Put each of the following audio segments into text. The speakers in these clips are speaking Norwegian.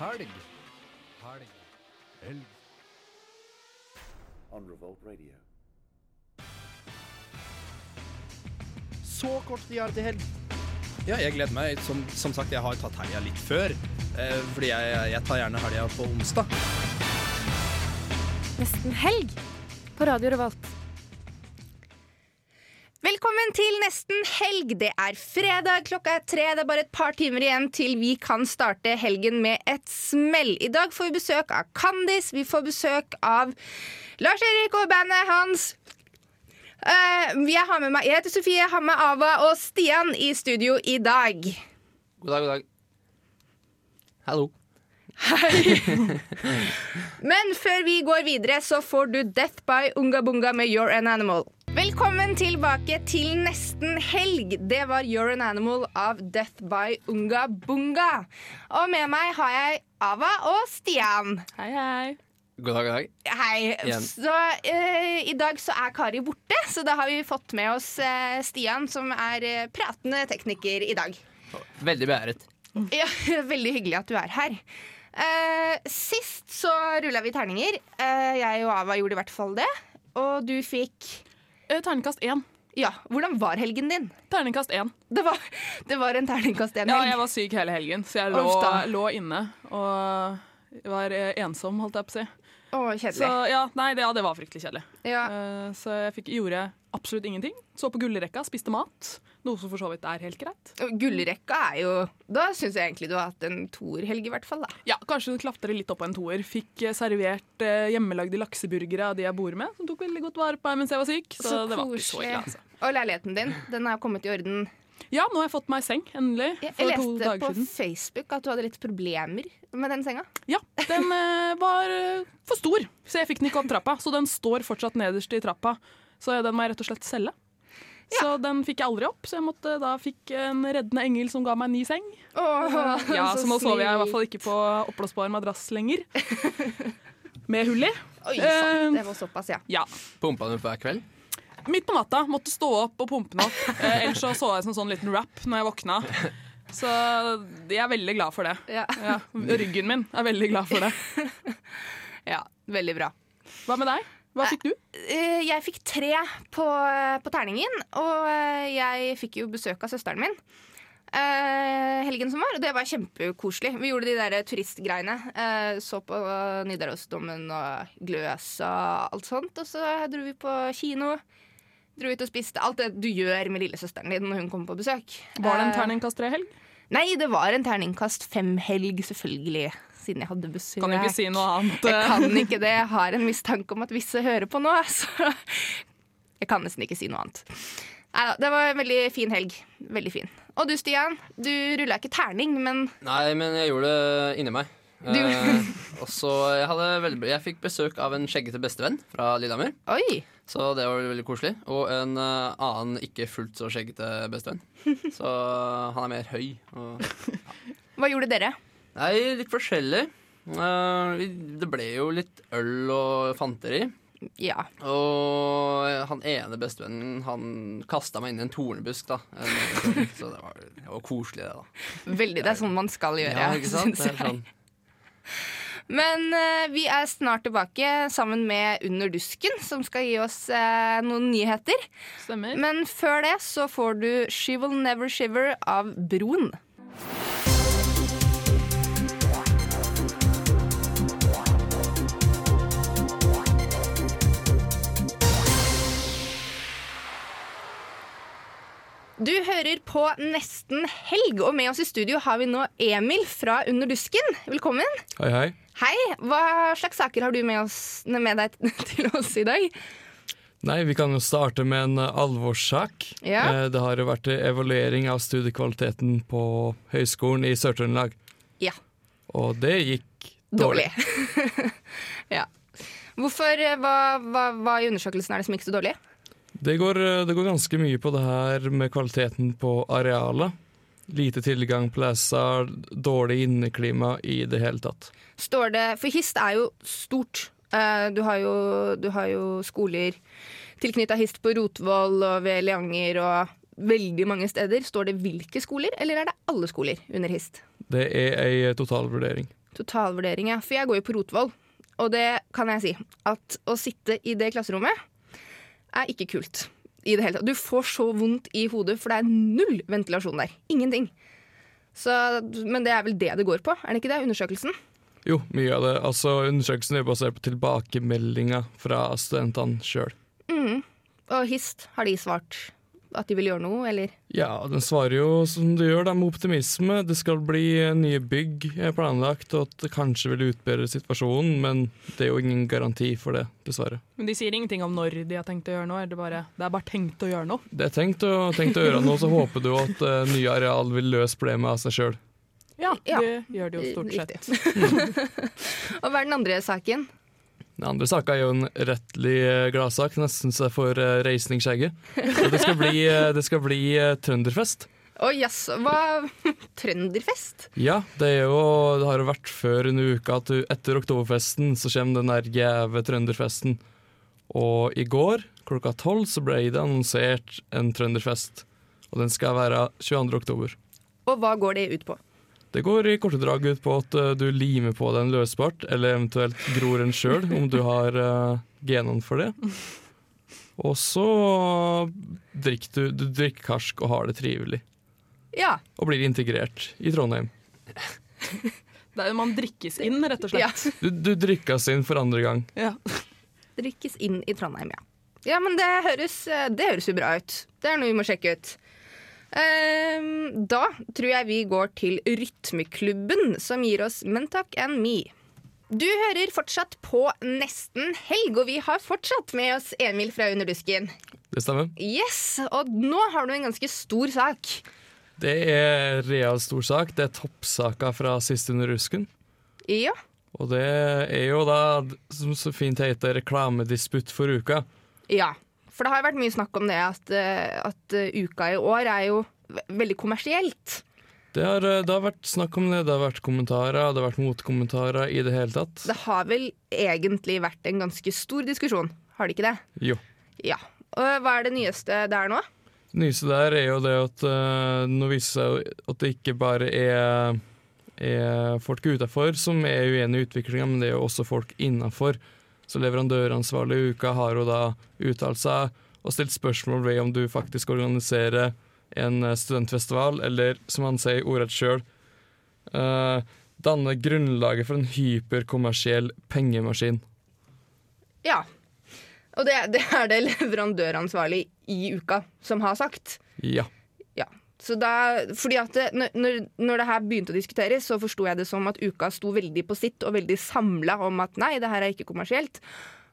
Helg. Helg. Helg. on Revolt Radio. Så kort tid er det til helg. Ja, jeg gleder meg. Som, som sagt, jeg har tatt helga litt før. Eh, fordi jeg, jeg tar gjerne helga på onsdag. Nesten helg på Radio Revolt. Velkommen til Nesten helg. Det er fredag, klokka er tre. Det er bare et par timer igjen til vi kan starte helgen med et smell. I dag får vi besøk av Kandis. Vi får besøk av Lars Erik og bandet hans. Uh, jeg, har med meg, jeg heter Sofie, jeg har med Ava og Stian i studio i dag. God dag, god dag. Hallo. Hei. Men før vi går videre, så får du Death by Unga Bunga med You're an Animal. Velkommen tilbake til nesten helg. Det var You're an Animal av Death by Unga Bunga. Og med meg har jeg Ava og Stian. Hei, hei. God dag, god dag. Hei. Igjen. Så eh, I dag så er Kari borte, så da har vi fått med oss eh, Stian, som er eh, pratende tekniker i dag. Veldig beæret. Ja, Veldig hyggelig at du er her. Eh, sist så rulla vi terninger. Eh, jeg og Ava gjorde i hvert fall det. Og du fikk Terningkast én. Ja, hvordan var helgen din? Terningkast én. Det var, det var en terningkast én Ja, jeg var syk hele helgen, så jeg lå, lå inne og var eh, ensom, holdt jeg på å si. Å, Så kjedelig. ja, nei, det, ja, det var fryktelig kjedelig. Ja. Uh, så jeg fikk, gjorde absolutt ingenting. Så på gullrekka, spiste mat. Noe som for så vidt er helt greit. Gullrekka er jo Da syns jeg egentlig du har hatt en toerhelg, i hvert fall. da Ja, Kanskje du klatrer litt opp på en toer. Fikk eh, servert eh, hjemmelagde lakseburgere av de jeg bor med, som tok veldig godt vare på meg mens jeg var syk. Så, Så det var ikke så ille, altså. Og leiligheten din, den har kommet i orden. Ja, nå har jeg fått meg seng, endelig. Jeg, For jeg to leste dager på siden. Facebook at du hadde litt problemer med den senga. Ja, den eh, var eh, for stor, så jeg fikk den ikke opp trappa. Så den står fortsatt nederst i trappa. Så den må jeg rett og slett selge. Så den fikk jeg aldri opp, så jeg måtte da fikk en reddende engel som ga meg en ny seng. Åh, Ja, Så nå sover jeg i hvert fall ikke på oppblåsbar madrass lenger. Med hull i. Oi sann, Eh, det var såpass, ja. Ja. Pumpa du hver kveld? Midt på natta måtte stå opp og pumpe den opp. Eh, ellers så så jeg som sånn liten rap når jeg våkna. Så jeg er veldig glad for det. Ja, Ja, ryggen min er veldig glad for det. ja veldig bra. Hva med deg? Hva fikk du? Eh, Jeg fikk tre på, på terningen, og eh, jeg fikk jo besøk av søsteren min. eh, helgen som var, og det var kjempekoselig. Vi gjorde de der turistgreiene. eh, så på Nidarosdomen og Gløs og alt sånt. Og så dro vi på kino. Dro ut og spiste. Alt det du gjør med lillesøsteren din når hun kommer på besøk. Var det en Eh, terningkast tre-helg? Nei, det var en terningkast fem-helg, selvfølgelig. Siden jeg hadde besøk. Kan du ikke si noe annet? Jeg kan ikke det. Jeg har en mistanke om at visse hører på nå. Så jeg kan nesten ikke si noe annet. Neida, det var en veldig fin helg. Veldig fin. Og du, Stian. Du rulla ikke terning, men Nei, men jeg gjorde det inni meg. Du- Eh, og så jeg, jeg fikk besøk av en skjeggete bestevenn fra Lillehammer. oi! Så det var veldig koselig. Og en uh, annen ikke fullt så skjeggete bestevenn. Så han er mer høy. Og Hva gjorde dere? Nei, litt forskjellig. Uh, vi- det ble jo litt øl og fanteri. Ja. Og han ene bestevennen Han kasta meg inn i en tornebusk, da. Så det var, det var koselig, det, da. Veldig. Det er sånn man skal gjøre. Ja, ikke sant? Det er sånn. Men uh, vi er snart tilbake sammen med Under dusken, som skal gi oss uh, noen nyheter. Stemmer. Men før det så får du She Will Never Shiver av Broen. Du hører på Nesten helg, og med oss i studio har vi nå Emil fra Under dusken. Velkommen. Hei, hei. Hei, hva slags saker har du med, oss, med deg til oss i dag? Nei, Vi kan jo starte med en eh, alvorssak. Ja. Eh, Det har jo vært evaluering av studiekvaliteten på Høgskolen i Sør-Trøndelag, Ja, og det gikk dårlig. dårlig. ja. Hvorfor, eh, hva, hva, hva i undersøkelsen er det som gikk så dårlig? Det går, eh, det går ganske mye på det her med kvaliteten på arealet. Lite tilgang på leser, dårlig inneklima i det hele tatt. Står det, for HIST er jo stort. Eh, Du har jo, du har jo skoler tilknytta HIST på Rotvoll og ved Leanger og veldig mange steder. Står det hvilke skoler, eller er det alle skoler under HIST? Det er ei totalvurdering. Totalvurdering, ja. For jeg går jo på Rotvoll, og det kan jeg si. At å sitte i det klasserommet er ikke kult i det hele tatt. Du får så vondt i hodet, for det er null ventilasjon der. Ingenting. Så, men det er vel det det går på, er det ikke det? Undersøkelsen? Jo, mye av det. Altså, Undersøkelsen er basert på tilbakemeldinger fra studentene sjøl. Mm. Og HIST, har de svart at de vil gjøre noe, eller? Ja, den svarer jo som du gjør, da, med optimisme. Det skal bli eh, nye bygg er planlagt, og at det kanskje vil utbedre situasjonen, men det er jo ingen garanti for det, dessverre. Men de sier ingenting om når de har tenkt å gjøre noe. Er det, bare, det er bare tenkt å gjøre noe. Det er tenkt å, tenkt å gjøre noe, så håper du at uh, nye areal vil løse problemet av seg sjøl. Ja, Ja. det gjør de jo stort sett. Og hva er den andre saken? Den andre saka er jo en rettelig eh, gladsak, nesten så jeg får uh, reisning skjegget. Det skal bli, eh, det skal bli trønderfest. Å jaså, hva Trønderfest? Ja, det, jo, det har jo vært før en uke at du, etter oktoberfesten så kommer den der gjeve trønderfesten. Og i går klokka tolv så ble det annonsert en trønderfest. Og den skal være 22. oktober. Og hva går det ut på? Det går i korte drag ut på at eh, du limer på den løsbart, eller eventuelt gror en sjøl, om du har uh, genene for det. Og så drikker du, du drikker karsk og har det trivelig. Ja. Og blir integrert i Trondheim. Det er, man drikkes inn, rett og ja. slett. Du, du drikkes inn for andre gang. Ja. Drikkes inn i Trondheim, ja. Ja, men det høres, eh, det høres jo bra ut. Det er noe vi må sjekke ut. Ehm, da tror jeg vi går til Rytmeklubben, som gir oss Mentak and Me. Du hører fortsatt på Nesten helg, og vi har fortsatt med oss Emil fra Under dusken. Det stemmer. Yes, og nå har du en ganske stor sak. Det er real stor sak. Det er toppsaka fra sist under rusken. Ja. Og det er jo da, som så fint heter, reklamedisputt for uka. Ja, for det har vært mye snakk om det at, eh, at eh, uka i år er jo veldig kommersielt. Det har, eh, det har vært snakk om det, det har vært kommentarer, det har vært motkommentarer i det hele tatt. Det har vel egentlig vært en ganske stor diskusjon, har det ikke det? Jo. Ja. Og hva er det nyeste der nå? Det nyeste der er jo det at uh, nå viser det seg at det ikke bare er, er folk utafor som er uenig i utviklinga, men det er jo også folk innafor. Så leverandøransvarlig i uka har jo da uttalt seg og stilt spørsmål ved om du faktisk organiserer en eh, studentfestival, eller som han sier ordrett sjøl, uh, danne grunnlaget for en hyperkommersiell pengemaskin. Ja. Og det, det er det leverandøransvarlig i uka som har sagt. Ja. Så da, fordi at det, når- når, det her begynte å diskuteres, så forsto jeg det som at uka sto veldig på sitt og veldig samla om at nei, det her er ikke kommersielt.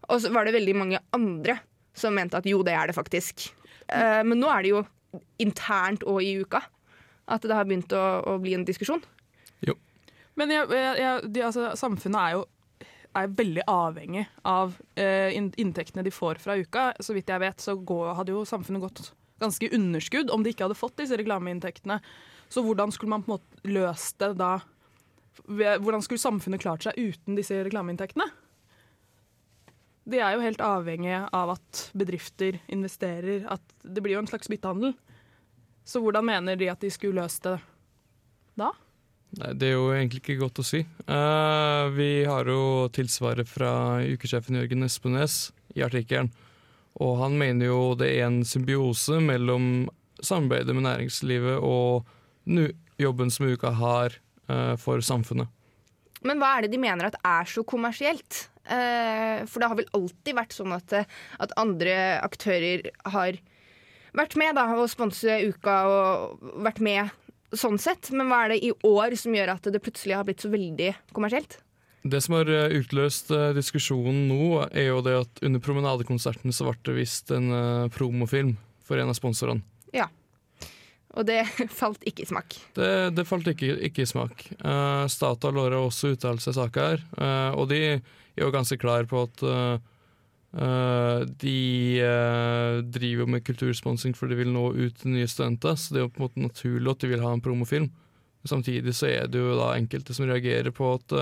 Og så var det veldig mange andre som mente at jo, det er det faktisk. Eh, men nå er det jo internt og i uka at det har begynt å, å bli en diskusjon. Men jeg, jeg, jeg, de, altså, samfunnet er jo er veldig avhengig av eh, inntektene de får fra uka. Så vidt jeg vet, så går, hadde jo samfunnet gått ganske underskudd om de ikke hadde fått disse reklameinntektene. Så hvordan skulle man på en måte løst det da? Hvordan skulle samfunnet klart seg uten disse reklameinntektene? De er jo helt avhengige av at bedrifter investerer. At det blir jo en slags byttehandel. Så hvordan mener de at de skulle løst det da? Nei, Det er jo egentlig ikke godt å si. Uh, vi har jo tilsvaret fra ukesjefen Jørgen Espenes i artikkelen. Og han mener jo det er en symbiose mellom samarbeidet med næringslivet og jobben som uka har uh, for samfunnet. Men hva er det de mener at er så kommersielt? Uh, for det har vel alltid vært sånn at, eh, at andre aktører har vært med da, og sponse uka og vært med sånn sett. Men hva er det i år som gjør at det plutselig har blitt så veldig kommersielt? Det som har eh, utløst eh, diskusjonen nå, er jo det at under promenadekonserten så ble det visst en eh, promofilm for en av sponsorene. Ja. Og det falt ikke i smak. Det, det falt ikke, ikke i smak. Uh, Statoil har også uttalt seg i saka her, uh, og de er jo ganske klar på at uh, de driver jo med kultursponsing for de vil nå ut til nye studenter, så det er jo på en måte naturlig at de vil ha en promofilm. Samtidig så er det jo da enkelte som reagerer på at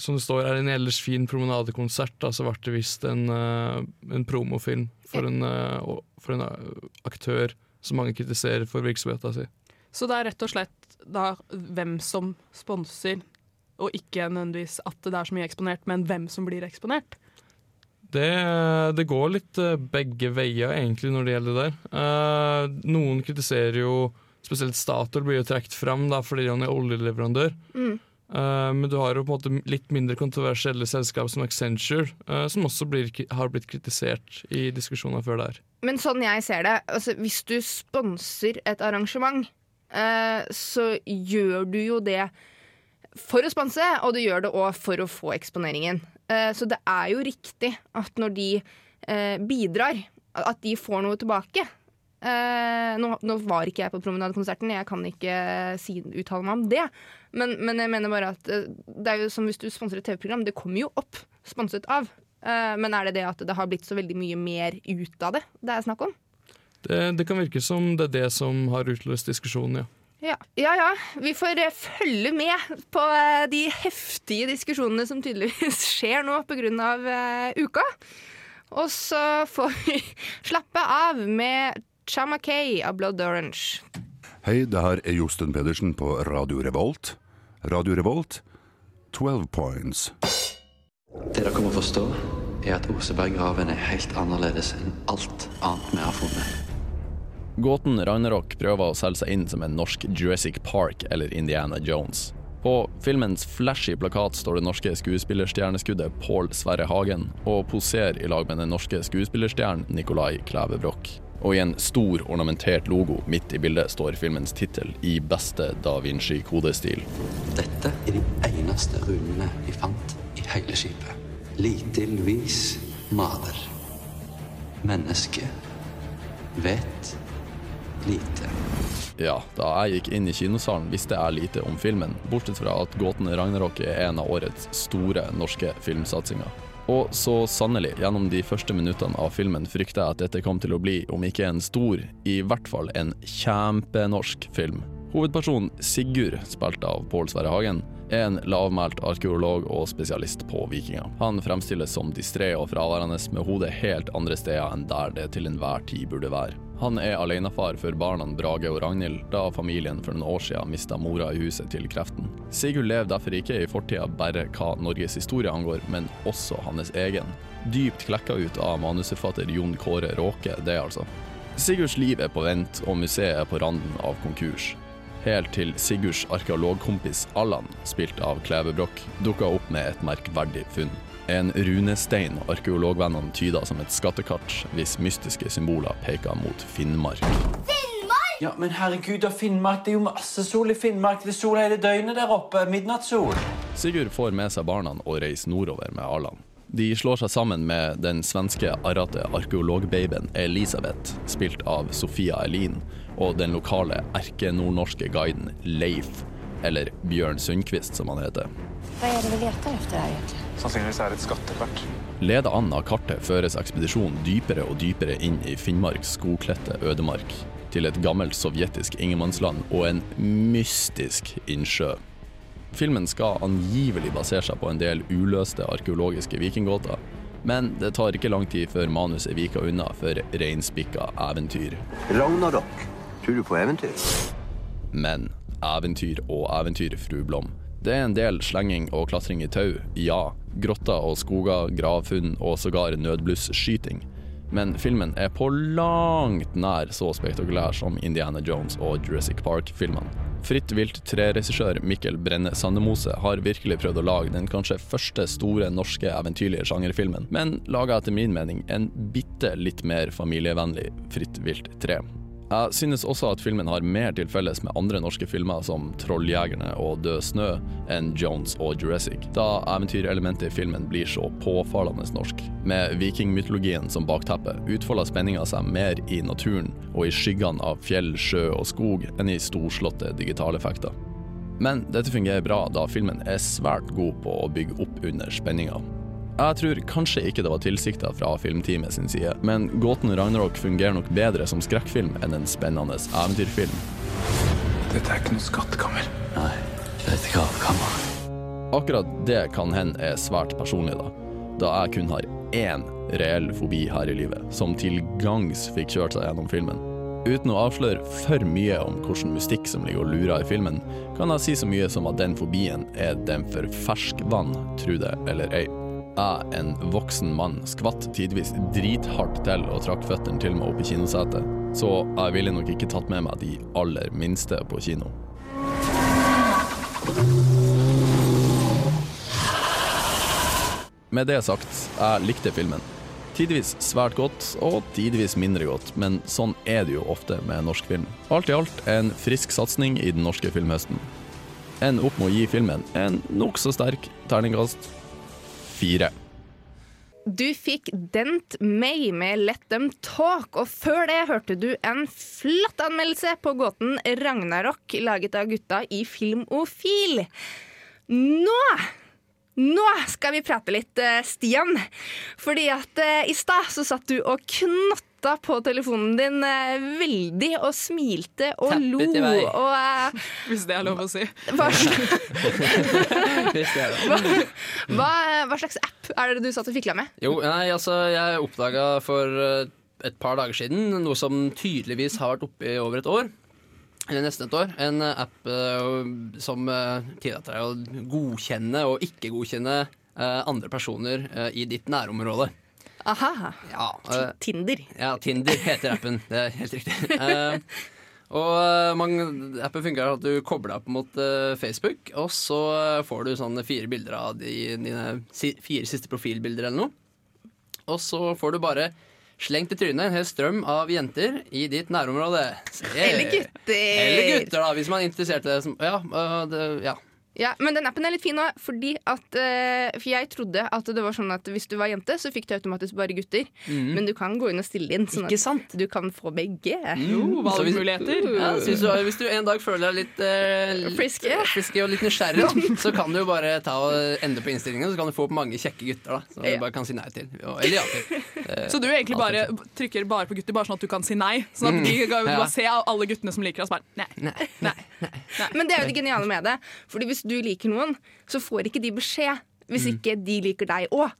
som det står her, en ellers fin promenadekonsert, da, så ble det visst en, eh, en promofilm for en, eh, for en eh, aktør som mange kritiserer for virksomheten sin. Så det er rett og slett da hvem som sponser og ikke nødvendigvis at det er så mye eksponert, men hvem som blir eksponert. Det, det går litt begge veier, egentlig, når det gjelder det der. Noen kritiserer jo Spesielt Statoil blir jo trukket fram da, fordi han er oljeleverandør. Mm. Eh, men du har jo på en måte litt mindre kontroversielle selskap som Accenture, uh, som også blir, har blitt kritisert i diskusjoner før der. Men sånn jeg ser det, altså, hvis du sponser et arrangement, uh, så gjør du jo det for å sponse, og du gjør det òg for å få eksponeringen. Så det er jo riktig at når de bidrar, at de får noe tilbake. Eh, nå, nå var ikke jeg på promenadekonserten, jeg kan ikke si, uttale meg om det. Men, men jeg mener bare at eh, det er jo som hvis du sponser et TV-program, det kommer jo opp sponset av. Eh, men er det det at det har blitt så veldig mye mer ut av det det er snakk om? Det, det kan virke som det er det som har utløst diskusjonen, ja. Ja. ja ja, vi får eh, følge med på eh, de heftige diskusjonene som tydeligvis skjer nå pga. Uka. Og så får vi slappe av med Chama Kay av Blood Orange. Hei, det her er Josten Pedersen på Radio Revolt. Radio Revolt, 12 points. Det dere må forstå, er at Oseberggraven er helt annerledes enn alt annet vi har funnet. Gåten Ragnarok prøver å selge seg inn som en norsk Jurassic Park eller Indiana Jones. På filmens flashy plakat står det norske skuespillerstjerneskuddet Pål Sverre Hagen, og poserer i lag med den norske skuespillerstjernen Nicolai Kleve Broch. Og i en stor, ornamentert logo midt i bildet står filmens tittel i beste Da Vinci-kodestil. Dette er de eneste runene vi fant i hele skipet. Lite Louise maler. Mennesket vet lite. Ja, da jeg gikk inn i kinosalen visste jeg lite om filmen, bortsett fra at Gåten Ragnarok er en av årets store norske filmsatsinger. Og så sannelig, gjennom de første minuttene av filmen frykta jeg at dette kom til å bli, om ikke en stor, i hvert fall en kjempenorsk film. Hovedpersonen Sigurd, spilt av Pål Sverre Hagen, er en lavmælt arkeolog og spesialist på vikinger. Han fremstilles som distré og fraværende med hodet helt andre steder enn der det til enhver tid burde være. Han er alenefar for barna Brage og Ragnhild, da familien for noen år siden mista mora i huset til kreften. Sigurd lever derfor ikke i fortida bare hva Norges historie angår, men også hans egen. Dypt klekka ut av manusforfatter Jon Kåre Råke, det altså. Sigurds liv er på vent, og museet er på randen av konkurs. Helt til Sigurds arkeologkompis Allan, spilt av Kleve Broch, dukka opp med et merkverdig funn. En runestein arkeologvennene tyda som et skattekart, hvis mystiske symboler peker mot Finnmark. Finnmark! Ja, men herregud, da Finnmark, det er jo masse sol i Finnmark. Det er sol hele døgnet der oppe. Midnattssol. Sigurd får med seg barna og reiser nordover med Arlan. De slår seg sammen med den svenske arrete arkeologbabyen Elisabeth, spilt av Sofia Elin, og den lokale erkenordnorske guiden Leif, eller Bjørn Sundquist som han heter. Hva er det vi leter etter her egentlig? Sannsynligvis er et skattekart. Ledet an av kartet føres ekspedisjonen dypere og dypere inn i Finnmarks skogkledte ødemark, til et gammelt sovjetisk ingenmannsland og en mystisk innsjø. Filmen skal angivelig basere seg på en del uløste arkeologiske vikinggåter, men det tar ikke lang tid før manuset viker unna for reinspikka eventyr. Ragnarok. Tror du på eventyr? Men eventyr og eventyr, fru Blom. Det er en del slenging og klatring i tau, ja. Grotter og skoger, gravfunn og sågar nødblusskyting. Men filmen er på langt nær så spektakulær som Indiana Jones og Jurassic Park-filmene. Fritt vilt treregissør Mikkel Brenne Sandemose har virkelig prøvd å lage den kanskje første store norske eventyrlige sjangerfilmen, men laga etter min mening en bitte litt mer familievennlig Fritt vilt 3. Jeg synes også at filmen har mer til felles med andre norske filmer som 'Trolljegerne' og 'Død snø' enn Jones og Jurassic, da eventyrelementet i filmen blir så påfallende norsk. Med vikingmytologien som bakteppe utfolder spenninga seg mer i naturen og i skyggene av fjell, sjø og skog enn i storslåtte digitaleffekter. Men dette fungerer bra, da filmen er svært god på å bygge opp under spenninga. Jeg tror kanskje ikke det var tilsikta fra filmteamet sin side, men Gåten Ragnarok fungerer nok bedre som skrekkfilm enn en spennende eventyrfilm. Dette er ikke noe skattkammer. Nei, det er et gravkammer. Akkurat det kan hende er svært personlig, da. Da jeg kun har én reell fobi her i livet, som til gangs fikk kjørt seg gjennom filmen. Uten å avsløre for mye om hvilken mystikk som ligger og lurer i filmen, kan jeg si så mye som at den fobien er den for ferskvann, tro det eller ei. Jeg, en voksen mann, skvatt tidvis drithardt til og trakk føttene til meg opp i kinosetet, så jeg ville nok ikke tatt med meg de aller minste på kino. Med det sagt, jeg likte filmen. Tidvis svært godt, og tidvis mindre godt, men sånn er det jo ofte med norsk film. Alt i alt en frisk satsing i den norske filmhøsten. En opp med å gi filmen en nokså sterk terningkast fire. Du fikk Dent May med Let Them Talk, og før det hørte du en flott anmeldelse på gåten Ragnarok, laget av gutta i Filmofil. Nå nå skal vi prate litt, eh, Stian. Fordi at eh, i stad så satt du og knotta på telefonen din eh, veldig og smilte og lo. Tappet i vei. Og, eh, Hvis det er lov å si. hva, hva, hva, hva slags app er det du satt og fikla med? Jo, nei, altså, jeg oppdaga for eh, et par dager siden noe som tydeligvis har vært oppe i over et år. Eller nesten et år. En app uh, som uh, tillater deg å godkjenne og ikke godkjenne andre personer i ditt nærområde. Aha. Ja, uh, Tinder. Ja, Tinder heter appen. Det er helt riktig. Uh, og eh, mange, appen fungerer at du kobler deg opp mot uh, Facebook, og så får du sånne fire bilder av de, dine si, fire siste profilbilder eller noe. Og så får du bare slengt i trynet en hel strøm av jenter i ditt nærområde. Eller gutter. Eller gutter, da, hvis man er interessert i det. Som, ja, det, ja. Ja, Men den appen er litt fin òg, fordi at eh, For jeg trodde at det var sånn at hvis du var jente, så fikk du automatisk bare gutter. Mhm. Men du kan gå inn og stille inn, sånn Ikke at du kan få begge. Mm. valgmuligheter. hvis- Ja, så hvis, du, hvis du en dag føler deg litt eh, Frisky. frisky og litt nysgjerrig, da, så kan du jo bare ta og endre på innstillingene, så kan du få opp mange kjekke gutter da, som du Ja. bare kan si nei til. Og- Eller ja til. Eh, Så du egentlig bare trykker bare på gutter, bare sånn at du kan si nei? Sånn at Mm. de kan Ja. bare se alle guttene som liker oss, bare nei. Men det er jo det geniale med det. Fordi hvis du liker noen, så får ikke de beskjed hvis Mm. ikke de liker deg òg.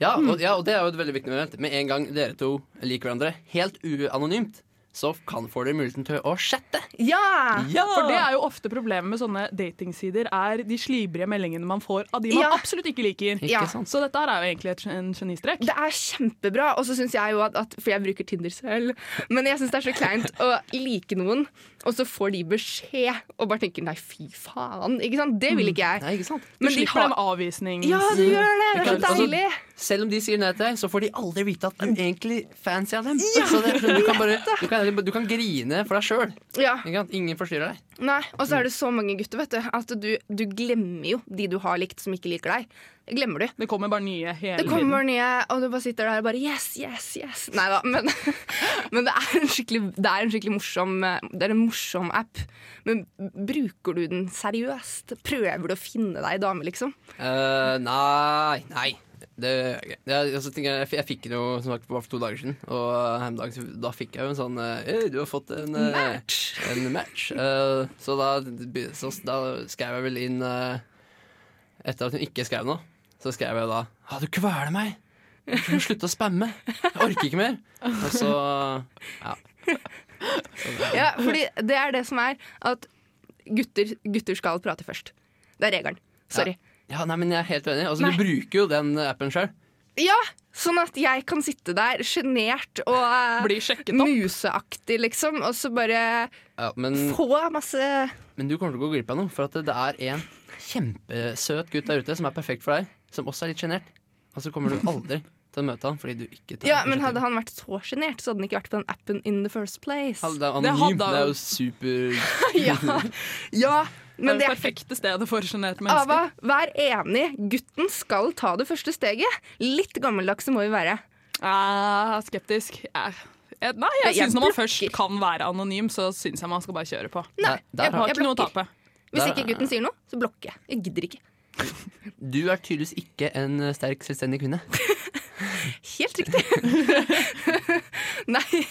Ja, og, ja, og det er jo et veldig viktig moment. Med en gang dere to liker hverandre helt uanonymt, så kan, får dere muligheten til å chatte. Ja! For det er jo ofte problemet med sånne datingsider, er de slibrige meldingene man får av de man Ja. absolutt ikke liker. Ikke Ja. sant. Så dette her er jo egentlig et, en genistrek. Det er kjempebra. Og så syns jeg jo at, at For jeg bruker Tinder selv. Men jeg syns det er så kleint å like noen, og så får de beskjed og bare tenker nei, fy faen. Ikke sant? Det vil ikke jeg. Nei, ikke sant? Du Men de slipper har- den avvisnings... Ja, du gjør det. Det er så Altså, deilig. Selv om de sier nei til deg, så får de aldri vite at du er egentlig fancy av dem. Så det, du, kan bare, du, kan, du kan grine for deg sjøl. Ja. Ingen forstyrrer deg. Nei, Og så er det så mange gutter vet du, at du, du glemmer jo de du har likt som ikke liker deg. Glemmer du. Det kommer bare nye hele Det kommer tiden. nye, og du bare sitter der og bare yes, yes, yes. Nei da, men, men det, er det er en skikkelig morsom Det er en morsom app. Men bruker du den seriøst? Prøver du å finne deg dame, liksom? Uh, nei, nei. Det det, altså, jeg, jeg fikk den jo som sagt bare for to dager siden, og eh, så- da fikk jeg jo en sånn hey, Du har fått en eh, Match. En match. Uh, så, da, så da skrev jeg vel inn uh, Etter at hun ikke skrev noe, så skrev jeg da ah, du kveler meg! Du må slutte å spamme! Jeg orker ikke mer! Og så Ja. Ja, fordi det er det som er at gutter, gutter skal prate først. Det er regelen. Sorry. Ja, ja, nei, men jeg er helt enig. Altså, du bruker jo den appen sjøl. Ja, sånn at jeg kan sitte der sjenert og eh, Bli sjekket opp. museaktig, liksom, og så bare Ja, men få masse Men du kommer til å gå glipp av noe, for at det er en kjempesøt gutt der ute som er perfekt for deg, som også er litt sjenert. Og så kommer du aldri til å møte han fordi du ikke tar Ja, men hadde han vært så sjenert, så hadde han ikke vært på den appen in the first place. Det Det anonym. Det, hadde han- er jo super ja, ja, men det er det perfekte stedet for sjenerte mennesker. Ava, vær enig. Gutten skal ta det første steget. Litt gammeldagse må vi være. Ah, skeptisk. Jeg, nei, jeg Jeg syns når man først kan være anonym, så syns jeg man skal bare kjøre på. Nei, Der- jeg har jeg ikke noe å tape. Hvis ikke gutten sier noe, så blokker jeg. Jeg gidder ikke. Du er tydeligvis ikke en eh, sterk, selvstendig kvinne. Helt riktig. nei,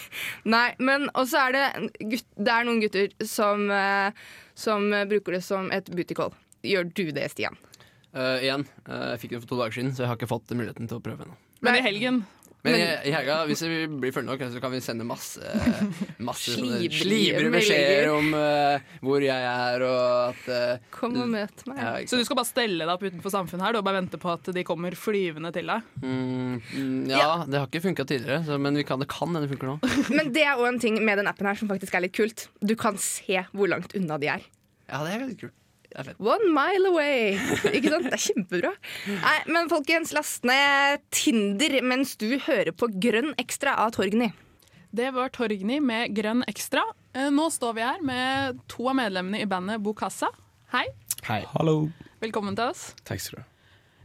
nei, men også er det gutt, Det er noen gutter som, eh, som bruker det som et booty call. Gjør du det, Stian? Uh, igjen, uh, jeg fikk den for to dager siden, så jeg har ikke fått muligheten til å prøve ennå. Men i helgen Men, Men- i- helga, hvis vi blir fulle nok, så kan vi sende masse, masse Slibrige slibrige beskjeder om uh, hvor jeg er, og at uh, Kom og møt meg. ja, Så du skal bare stelle deg opp utenfor samfunnet her du, og bare vente på at de kommer flyvende til deg? Mm, ja, ja, det har ikke funka tidligere, så, men vi kan, det kan hende det funker nå. Men det er òg en ting med den appen her som faktisk er litt kult. Du kan se hvor langt unna de er. Ja, det er veldig kult. One mile away. Ikke sant? Det er kjempebra. Nei, men folkens, last ned Tinder mens du hører på Grønn ekstra av Torgny. Det var Torgny med Grønn Ekstra. Eh, Nå står vi her med to av medlemmene i bandet Bokassa. Hei, Hei. Hallo. velkommen til oss. Takk skal du ha.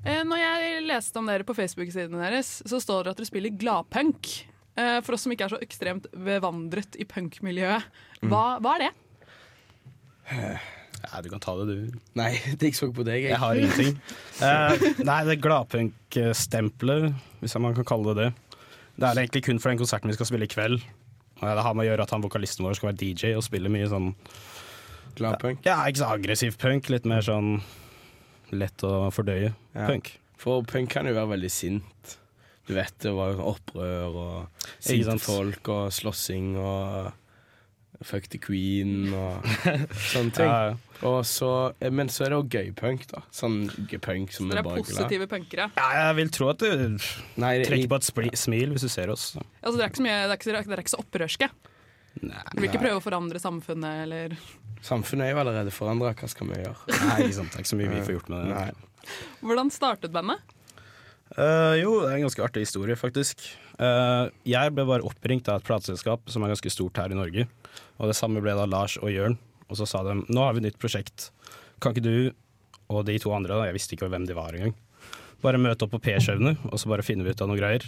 Eh, Når jeg leste om dere på Facebook-sidene deres, så står det at dere spiller gladpunk. Eh, For oss som ikke er så ekstremt bevandret i punkmiljøet, hva, hva er det? Ja, du kan ta det, du. Nei, det gikk så på deg. Jeg, har ingenting. uh, nei, det gladpunk-stempelet, hvis man kan kalle det det. Det er egentlig kun for den konserten vi skal spille i kveld. Og Det har med å gjøre at han vokalisten vår skal være DJ og spille mye sånn Gladpunk? Ja, ikke så aggressiv punk. Litt mer sånn lett å fordøye Ja. punk. For punk kan jo være veldig sint. Du vet det var opprør og Ikke sinte folk og slåssing og fuck the queen og sånne ting. Ja, ja. Og så, men så er det òg gøypunk, da. Sånn gøypunk som Dere er er positive punkere. Ja, jeg vil tro at du Nei, det- trekker på et spli- smil hvis du ser oss. Altså, dere, er så er er ikke så opprørske. Du vil ikke prøve å forandre samfunnet eller Samfunnet er jo allerede forandra, hva skal vi gjøre? Nei, ikke sant. Det er ikke så mye vi får gjort med det. Nei. Hvordan startet bandet? Uh, jo, det er en ganske artig historie, faktisk. Eh, jeg ble bare oppringt av et plateselskap som er ganske stort her i Norge. Og det samme ble da Lars og Jørn. Og så sa de nå har vi et nytt prosjekt. Kan ikke du og de to andre, da, jeg visste ikke hvem de var engang, bare møte opp på P-skjevene, og så bare finner vi ut av noen greier.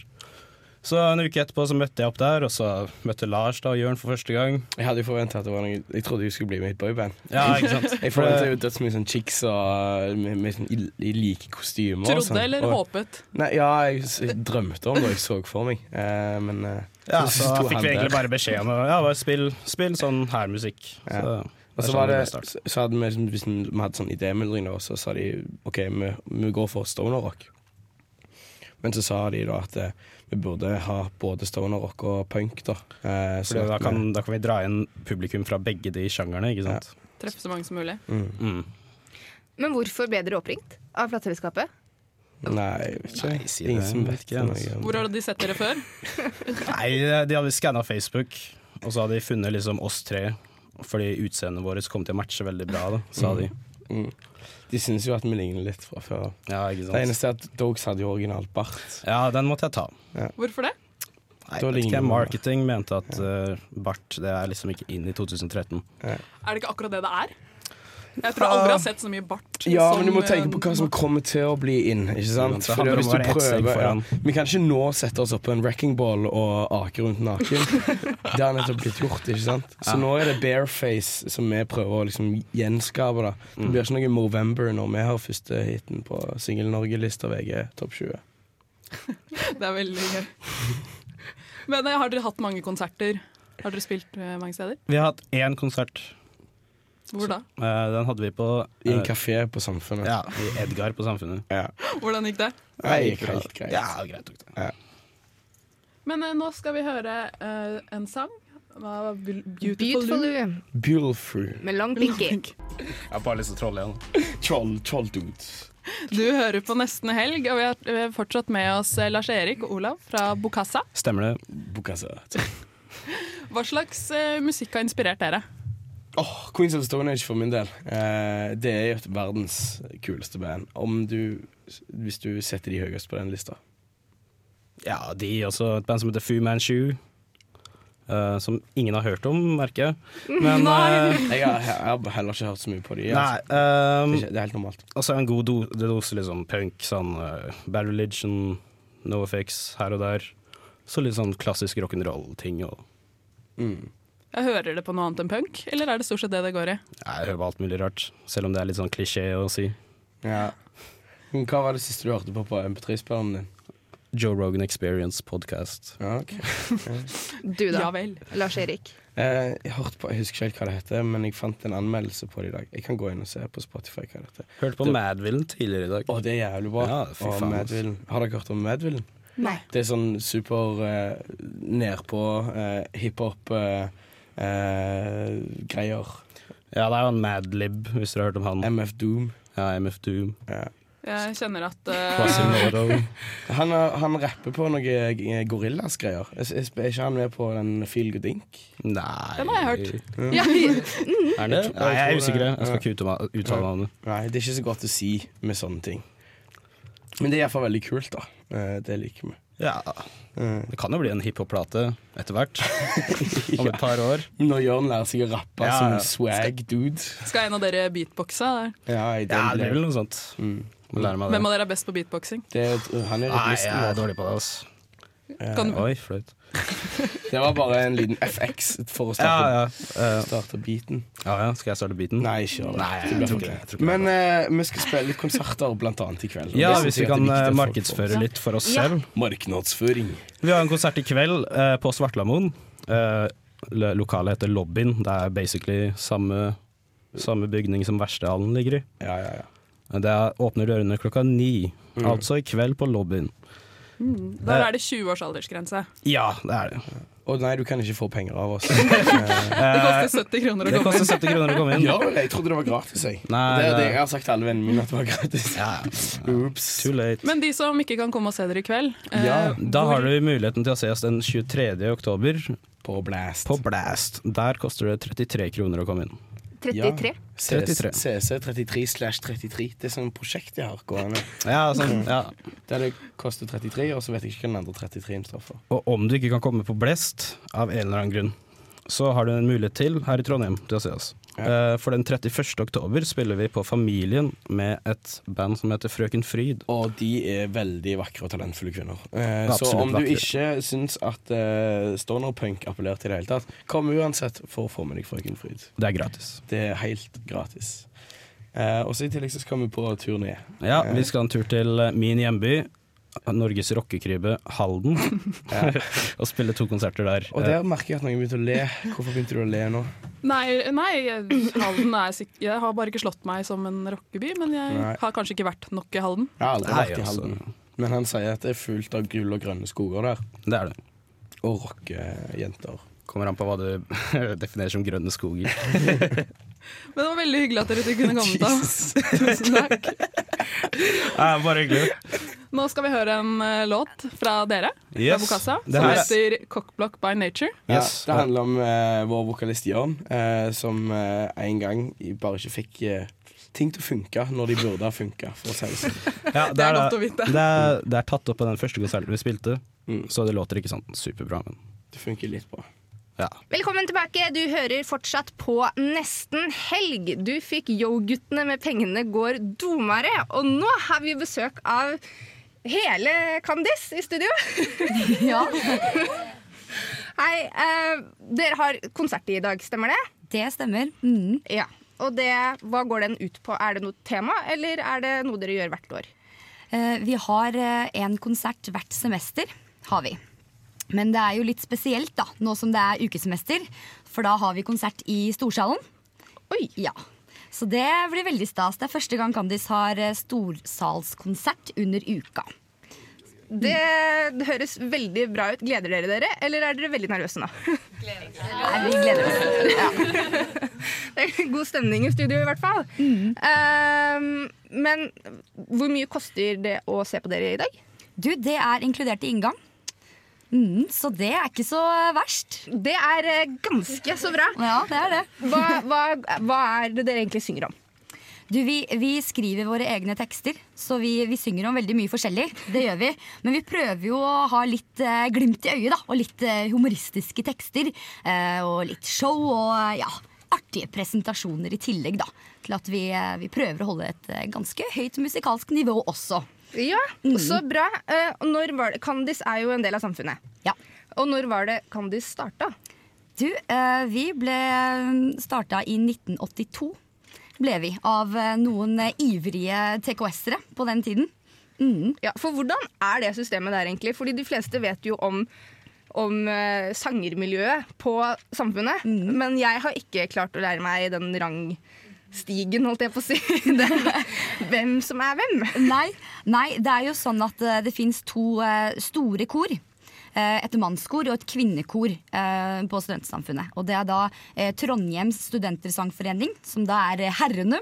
Så en uke etterpå så møtte jeg opp der, og så møtte Lars da og Jørn for første gang. Jeg hadde jo forventa at det var noe Jeg trodde du skulle bli med i et boyband. Ja, ikke sant? jeg forventa jo dødsmye sånn chicks og med, med sånn i, i like kostymer. og Trodde sånn. eller Og- håpet? Nei, ja, jeg, jeg drømte om det jeg så for meg, eh, men eh, Ja, så så fikk vi egentlig bare beskjed om å ja, bare spill, spill sånn her musikk. Så, Ja. Og så var det, så hadde vi, liksom, vi hadde sånn idémyldring, og så sa de OK, vi, vi går for stoner rock. Men så sa de da at eh, vi burde ha både stoner rock og punk, da. Eh, Fordi så da kan, da kan vi dra inn publikum fra begge de sjangerne, ikke sant? Treffe så mange som mulig. mm. Mm. Men hvorfor ble dere oppringt av plateselskapet? Nei, jeg vet ikke. Nei, si Ingen som vet ikke, altså. Hvor har de sett dere før? Nei, de hadde skanna Facebook, og så hadde de funnet liksom oss tre. Fordi utseendet vårt kom til å matche veldig bra, da, sa de. Mm. De syns jo at vi ligner litt fra før. Ja, ikke sant? Det eneste er at Dogs hadde jo originalt bart. Ja, den måtte jeg ta. Hvorfor det? Nei, Da vet ikke. Marketing mente at uh, bart det er liksom ikke inn i 2013. Er det ikke akkurat det det er? Jeg tror jeg aldri har sett så mye bart. Ja, som, men du må eh, tenke på hva som kommer til å bli inn. Ikke sant? For hvis du prøver ja. Vi kan ikke nå sette oss opp på en wrecking ball og ake rundt naken. Det har nettopp blitt gjort. ikke sant? Så nå er det bareface som vi prøver å liksom gjenskape. da. Det Mm. blir ikke noe Movember når vi har første hiten på Singel-Norge-lista VG topp 20. Det er veldig gøy. Men eh, har dere hatt mange konserter? Har dere spilt eh, mange steder? Vi har hatt én konsert. Hvor da? Eh, den hadde vi på I en eh, kafé på Samfunnet. Ja, i Edgar på Samfunnet. Hvordan gikk det? Nei, gikk helt greit. Ja, greit. tok det. Men uh, nå skal vi høre uh, en sang. Hva var Beautiful, Beautiful? You. Beautiful. Med lang pinky. Jeg har bare lyst til å trolle igjen. Troll, troll dudes. Du hører på Nesten helg, og vi har, vi har fortsatt med oss eh, Lars Erik og Olav fra Bokassa. Stemmer det? Bokassa. Hva slags eh, musikk har inspirert dere? Åh, Queens of Stone Age for min del. Eh, det er jo verdens kuleste band. Om du, hvis du setter de høyest på den lista. Ja, de også. Et band som heter Fu Manchu. eh, som ingen har hørt om, merker jeg. Men eh, Jeg har, jeg har heller ikke hørt så mye på de. Nei, Altså. ehm, det, er ikke, det er helt normalt. Altså en god do, det doser liksom punk, sånn uh, Bad Religion, NoFX her og der. Så litt sånn klassisk rock'n'roll-ting. og Mm. Jeg hører det på noe annet enn punk, eller er det stort sett det det går i? Jeg hører på alt mulig rart, selv om det er litt sånn klisjé å si. Ja. Men Hva var det siste du hørte på på MP3-spilleren din? Joe Rogan Experience podcast. Ja, okay. Du da, Ja vel. Lars Erik. Eh, jeg, hørte på, jeg husker ikke helt hva det heter, men jeg fant en anmeldelse på det i dag. Jeg kan gå inn og se på Spotify hva det heter. Hørte på Det- Madvillen tidligere i dag. Å, det er jævlig bra. Ja, fy faen. Madvillen. Har dere hørt om Madvillen? Nei. Det er sånn super eh, nedpå uh, hiphop-greier. Ja, det er jo en Madlib, hvis dere har hørt om han. MF Doom. Ja, MF Doom. Jeg kjenner at uh... Han, er- han rapper på noe eh, gorillas-greier. Er ikke han med på den Feel Good Ink? Nei Den har jeg hørt. Mm. Ja. Er det? Nei, jeg er usikker. Jeg skal ikke uttale meg om det. Nei, det er ikke så godt å si med sånne ting. Men det er iallfall veldig kult, da. Eh, Det liker vi. Ja. Det kan jo bli en hiphop-plate etter hvert. Om et par år. Når Jørn lærer seg å rappe Ja, som swag dude. Skal en av dere beatboxe? der? Ja, Ja, det blir vel noe sånt. Mm. lære meg det. Hvem av dere er best på beatboxing? Det, han er Nei, jeg er dårlig på det, ass. Kan- Oi, flaut. Det var bare en liten FX for å starte, ja. eh, starte beaten. ja, ja. Skal jeg starte beaten? Nei, ikke gjør det. Nei, jeg ikke Jeg Men uh, vi skal spille litt konserter blant annet i kveld. Ja, hvis vi kan eh, markedsføre litt for oss Ja. selv. Markedsføring. Vi har en konsert i kveld uh, på Svartlamoen. Eh, lokalet heter Lobbyen. Det er basically samme, samme bygning som Verkstedhallen ligger i. Ja, ja, ja. Det er, åpner dørene klokka ni. Mm. Altså i kveld på Lobbyen. Mm. Der er det 20 års aldersgrense. Ja, det er det. Å nei, du kan ikke få penger av oss. Det koster 70 kroner å komme inn. 70 kroner å komme inn. Ja, jeg trodde det var gratis. Jeg. Nei, det, er det, jeg har sagt til alle vennene mine at det var gratis. Ja, Too late. Men de som ikke kan komme og se dere i kveld eh, Ja, da har du muligheten til å se oss den 23. oktober. På Blast. På Blast. Der koster det 33 kroner å komme inn. 33. 33. CC33 slash 33. Det er sånn prosjekt jeg har gående. Ja, sånn, ja. Der det koster 33, og så vet jeg ikke hva den andre 33-en står for. Og om du ikke kan komme på Blest av en eller annen grunn, så har du en mulighet til her i Trondheim til å se oss. Ja. For den 31. oktober spiller vi på Familien med et band som heter Frøken Fryd. Og de er veldig vakre og talentfulle kvinner. Eh, så om du vakre. ikke syns at eh, stonerpunk appellerte i det hele tatt, kom uansett for å få med deg Frøken Fryd. Det er gratis. Det er helt gratis. Eh, og så i tillegg så skal vi på turné. Ja, Eh, vi skal en tur til eh, min hjemby, Norges rockekrybbe Halden, Ja. og spille to konserter der. Og der merker jeg at noen begynte å le. Hvorfor begynte du å le nå? Nei, nei Halden er sikkert Jeg har bare ikke slått meg som en rockeby, men jeg Nei. har kanskje ikke vært nok i Halden. Jeg har aldri vært i altså. Halden. Men han sier at det er fullt av gull og grønne skoger der. Det er det. Og rockejenter. Kommer an på hva du definerer som grønne skoger. Men det var veldig hyggelig at dere kunne komme til oss. Tusen takk. Ja, bare hyggelig. Nå skal vi høre en uh, låt fra dere, Yes. fra Bokassa, som her- heter 'Cockblock by Nature'. Ja, det handler om uh, vår vokalist Jørn, uh, som en gang bare ikke fikk ting til å funke når de burde ha funka, sånn. Ja, Det er godt å vite. Det er, det er tatt opp på den første konserten vi spilte, Mm. så det låter ikke sånn superbra, men Det funker litt bra. Ja. Velkommen tilbake. Du hører fortsatt på Nesten helg. Du fikk Yo-guttene med pengene går domere, og nå har vi besøk av hele Kandis i studio. Ja. Hei. Uh, dere har konsert i dag, stemmer det? Det stemmer. Mm. Ja. Og det, hva går den ut på? Er det noe tema, eller er det noe dere gjør hvert år? Uh, vi har uh, en konsert hvert semester, har vi. Men det er jo litt spesielt da, nå som det er ukesemester, for da har vi konsert i Storsalen. Oi! Ja. Så det blir veldig stas. Det er første gang Kandis har eh, storsalskonsert under uka. Det, høres veldig bra ut. Gleder dere dere, eller er dere veldig nervøse nå? Gleder Nei, vi gleder oss. Ja. Det er god stemning i studio, i hvert fall. Ehm, men hvor mye koster det å se på dere i dag? Du, det er inkludert i inngang. Mm, så det er ikke så verst. Det er eh, ganske så bra. Ja, det er det. Hva, hva, hva er det dere egentlig synger om? Du, vi, vi skriver våre egne tekster, så vi, vi synger om veldig mye forskjellig. Det gjør vi. Men vi prøver jo å ha litt eh, glimt i øyet, da. Og litt eh, humoristiske tekster. Eh, og litt show og eh, ja, artige presentasjoner i tillegg, da. Til at vi, eh, vi prøver å holde et eh, ganske høyt musikalsk nivå også. Ja, så bra. Eh, når var det, Kandis er jo en del av samfunnet. Ja. Og når var det Kandis starta? Du, eh, vi ble starta i 1982, ble vi. Av eh, noen ivrige TKS-ere på den tiden. Mm. Ja, for hvordan er det systemet der, egentlig? Fordi de fleste vet jo om om sangermiljøet på Samfunnet. Men jeg har ikke klart å lære meg den rang, stigen, holdt jeg på å si. Hvem som er hvem. Nei, nei, det er jo sånn at eh, det fins to eh, store kor. Eh, et mannskor og et kvinnekor på Studentsamfunnet. Og det er da Trondheims studentersangforening, som da er herrene.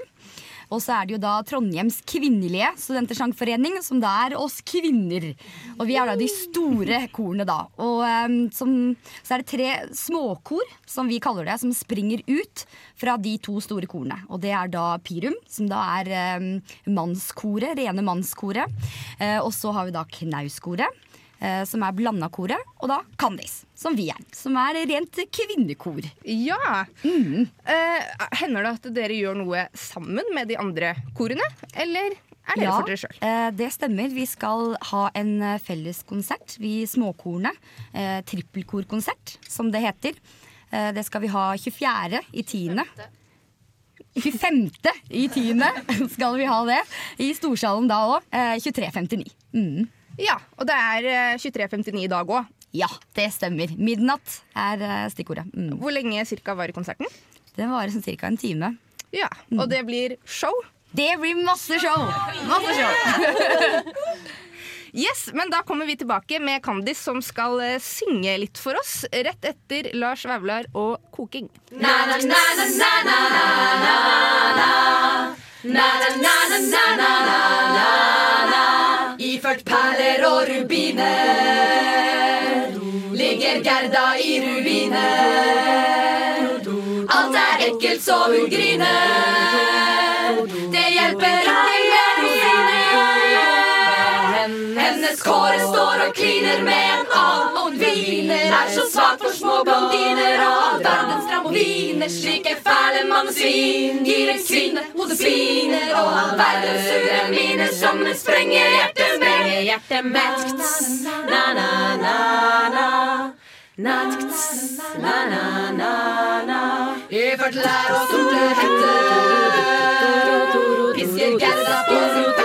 Og så er det jo da Trondheims kvinnelige studentersangforening, som da er oss kvinner. Og vi er da de store korene, da. Og um, som, så er det tre småkor, som vi kaller det, som springer ut fra de to store korene. Og det er da Pirum, som da er um, mannskoret, rene mannskoret. Uh, og så har vi da Knauskoret. Eh, Som er blanda koret, og da Candice, som vi er. Som er rent kvinnekor. Ja. Eh, hender det at dere gjør noe sammen med de andre korene? Eller er dere for dere sjøl? Uh, det stemmer. Vi skal ha en felles konsert, vi småkorene. Uh, Trippelkorkonsert, som det heter. Det skal vi ha 24. i 10. 25. i 10. skal vi ha det. I Storsalen da òg. Eh, 23.59. Mm. Ja, og det er eh, 23.59 i dag òg. Ja, det stemmer. Midnatt er eh, stikkordet. Mm. Hvor lenge cirka varer konserten? Den varer sånn ca. en time. Ja, Og det blir show? Det blir masse show! Masse show. Yes, men Da kommer vi tilbake med Candice, som skal eh, synge litt for oss. Rett etter Lars Vaular og Koking. Iført perler og rubiner ligger Gerda i ruiner. Alt er ekkelt, så hun griner. Det hjelper ikke kåre står og kliner med en annen, og viner. Er så svak for små blondiner og all verdens trampoliner. Slike fæle mannesvin gir en kvinne hodesviner. og all verdens sure miner som en sprenger hjertet med. Hjertet med na-na-na-na. Natkt, na-na-na-na. Iført lær og sorte hetter. Pisker gassa på sin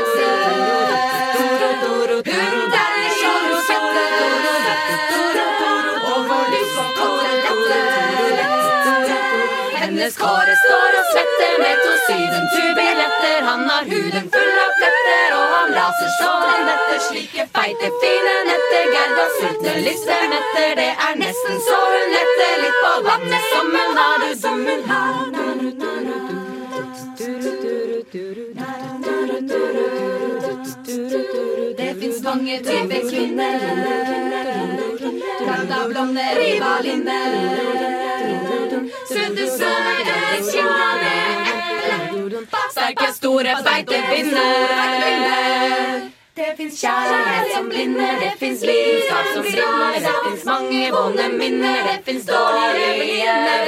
Hennes kåre står og svetter med to sydentubiletter. Han har huden full av fletter, og han raser så han detter. Slike feite, fine netter. Gerda sultne listemetter. Det er nesten så hun letter litt på vannet som hun har. Du, som hun har. Det fins mange typer kvinner. Blonde, blonde rivalinner. Sunne sønne Sterke, store, feite kvinner. Det fins kjærlighet som blinder, det fins lidenskap som brenner. Det fins mange vonde minner, det fins dårlige minner.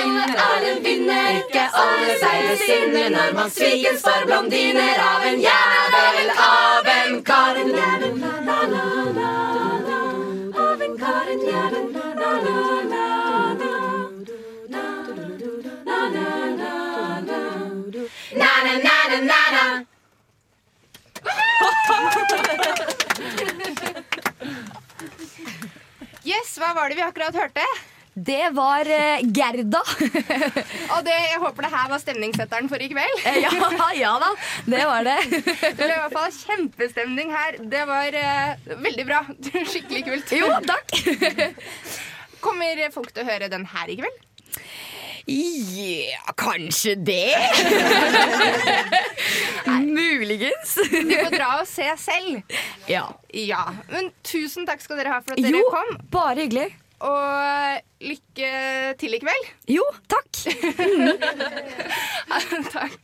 Alle er en vinner, ikke alle seiler sinner når man svikes for blondiner av en jævel, av en Karen. Yes, Hva var det vi akkurat hørte? Det var eh, Gerda. Og det, jeg håper det her var stemningssetteren for i kveld. Eh, ja, ja da, det var det. Det ble i hvert fall kjempestemning her. Det var eh, veldig bra. Skikkelig kult. Jo, takk. Kommer folk til å høre den her i kveld? Ja, kanskje det. Muligens. Du får dra og se selv. Ja. Ja, Men tusen takk skal dere ha for at Jo, dere kom. bare hyggelig. Og lykke til i kveld. Jo, takk. takk.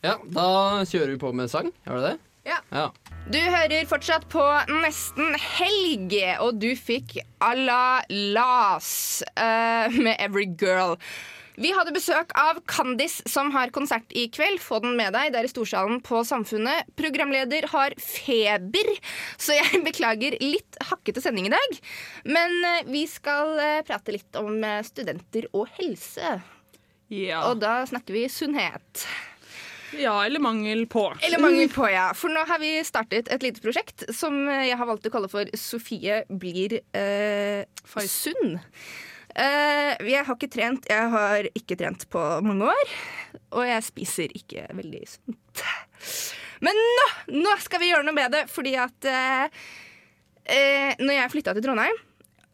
Ja, da kjører vi på med sang. Gjør vi det? Ja. Ja. Du hører fortsatt på Nesten helg, og du fikk Alla Las uh, med Every Girl. Vi hadde besøk av Candice, som har konsert i kveld. Få den med deg. Det er i Storsalen på Samfunnet. Programleder har feber, så jeg beklager litt hakkete sending i dag. Men eh, vi skal eh, prate litt om studenter og helse. Og da snakker vi sunnhet. Ja, eller mangel på. Eller mangel på, ja. For nå har vi startet et lite prosjekt som jeg har valgt å kalle for Sofie blir eh, sunn. Eh, jeg har ikke trent. Jeg har ikke trent på mange år. Og jeg spiser ikke veldig sunt. Men nå, nå skal vi gjøre noe med det, fordi at eh, eh, Når jeg flytta til Trondheim,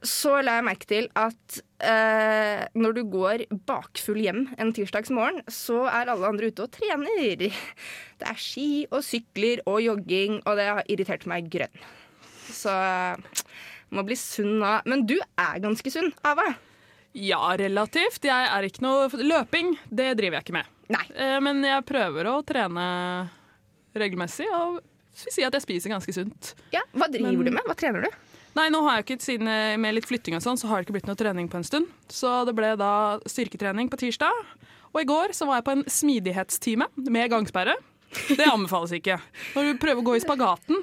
så la jeg merke til at eh, når du går bakfull hjem en tirsdagsmorgen, så er alle andre ute og trener. Det er ski og sykler og jogging, og det har irritert meg grønn. Så eh, må bli sunn nå. Men du er ganske sunn, Ava. Ja, relativt. Jeg er ikke noe Løping, det driver jeg ikke med. Eh, Men jeg prøver å trene regelmessig, og vil si at jeg spiser ganske sunt. Ja, Hva driver du med? Hva trener du? Nei, nå har jeg ikke, Siden eh, med litt flytting og sånn, så har det ikke blitt noe trening på en stund. Så det ble da styrketrening på tirsdag. Og i går så var jeg på en smidighetstime med gangsperre. Det anbefales ikke. Når du prøver å gå i spagaten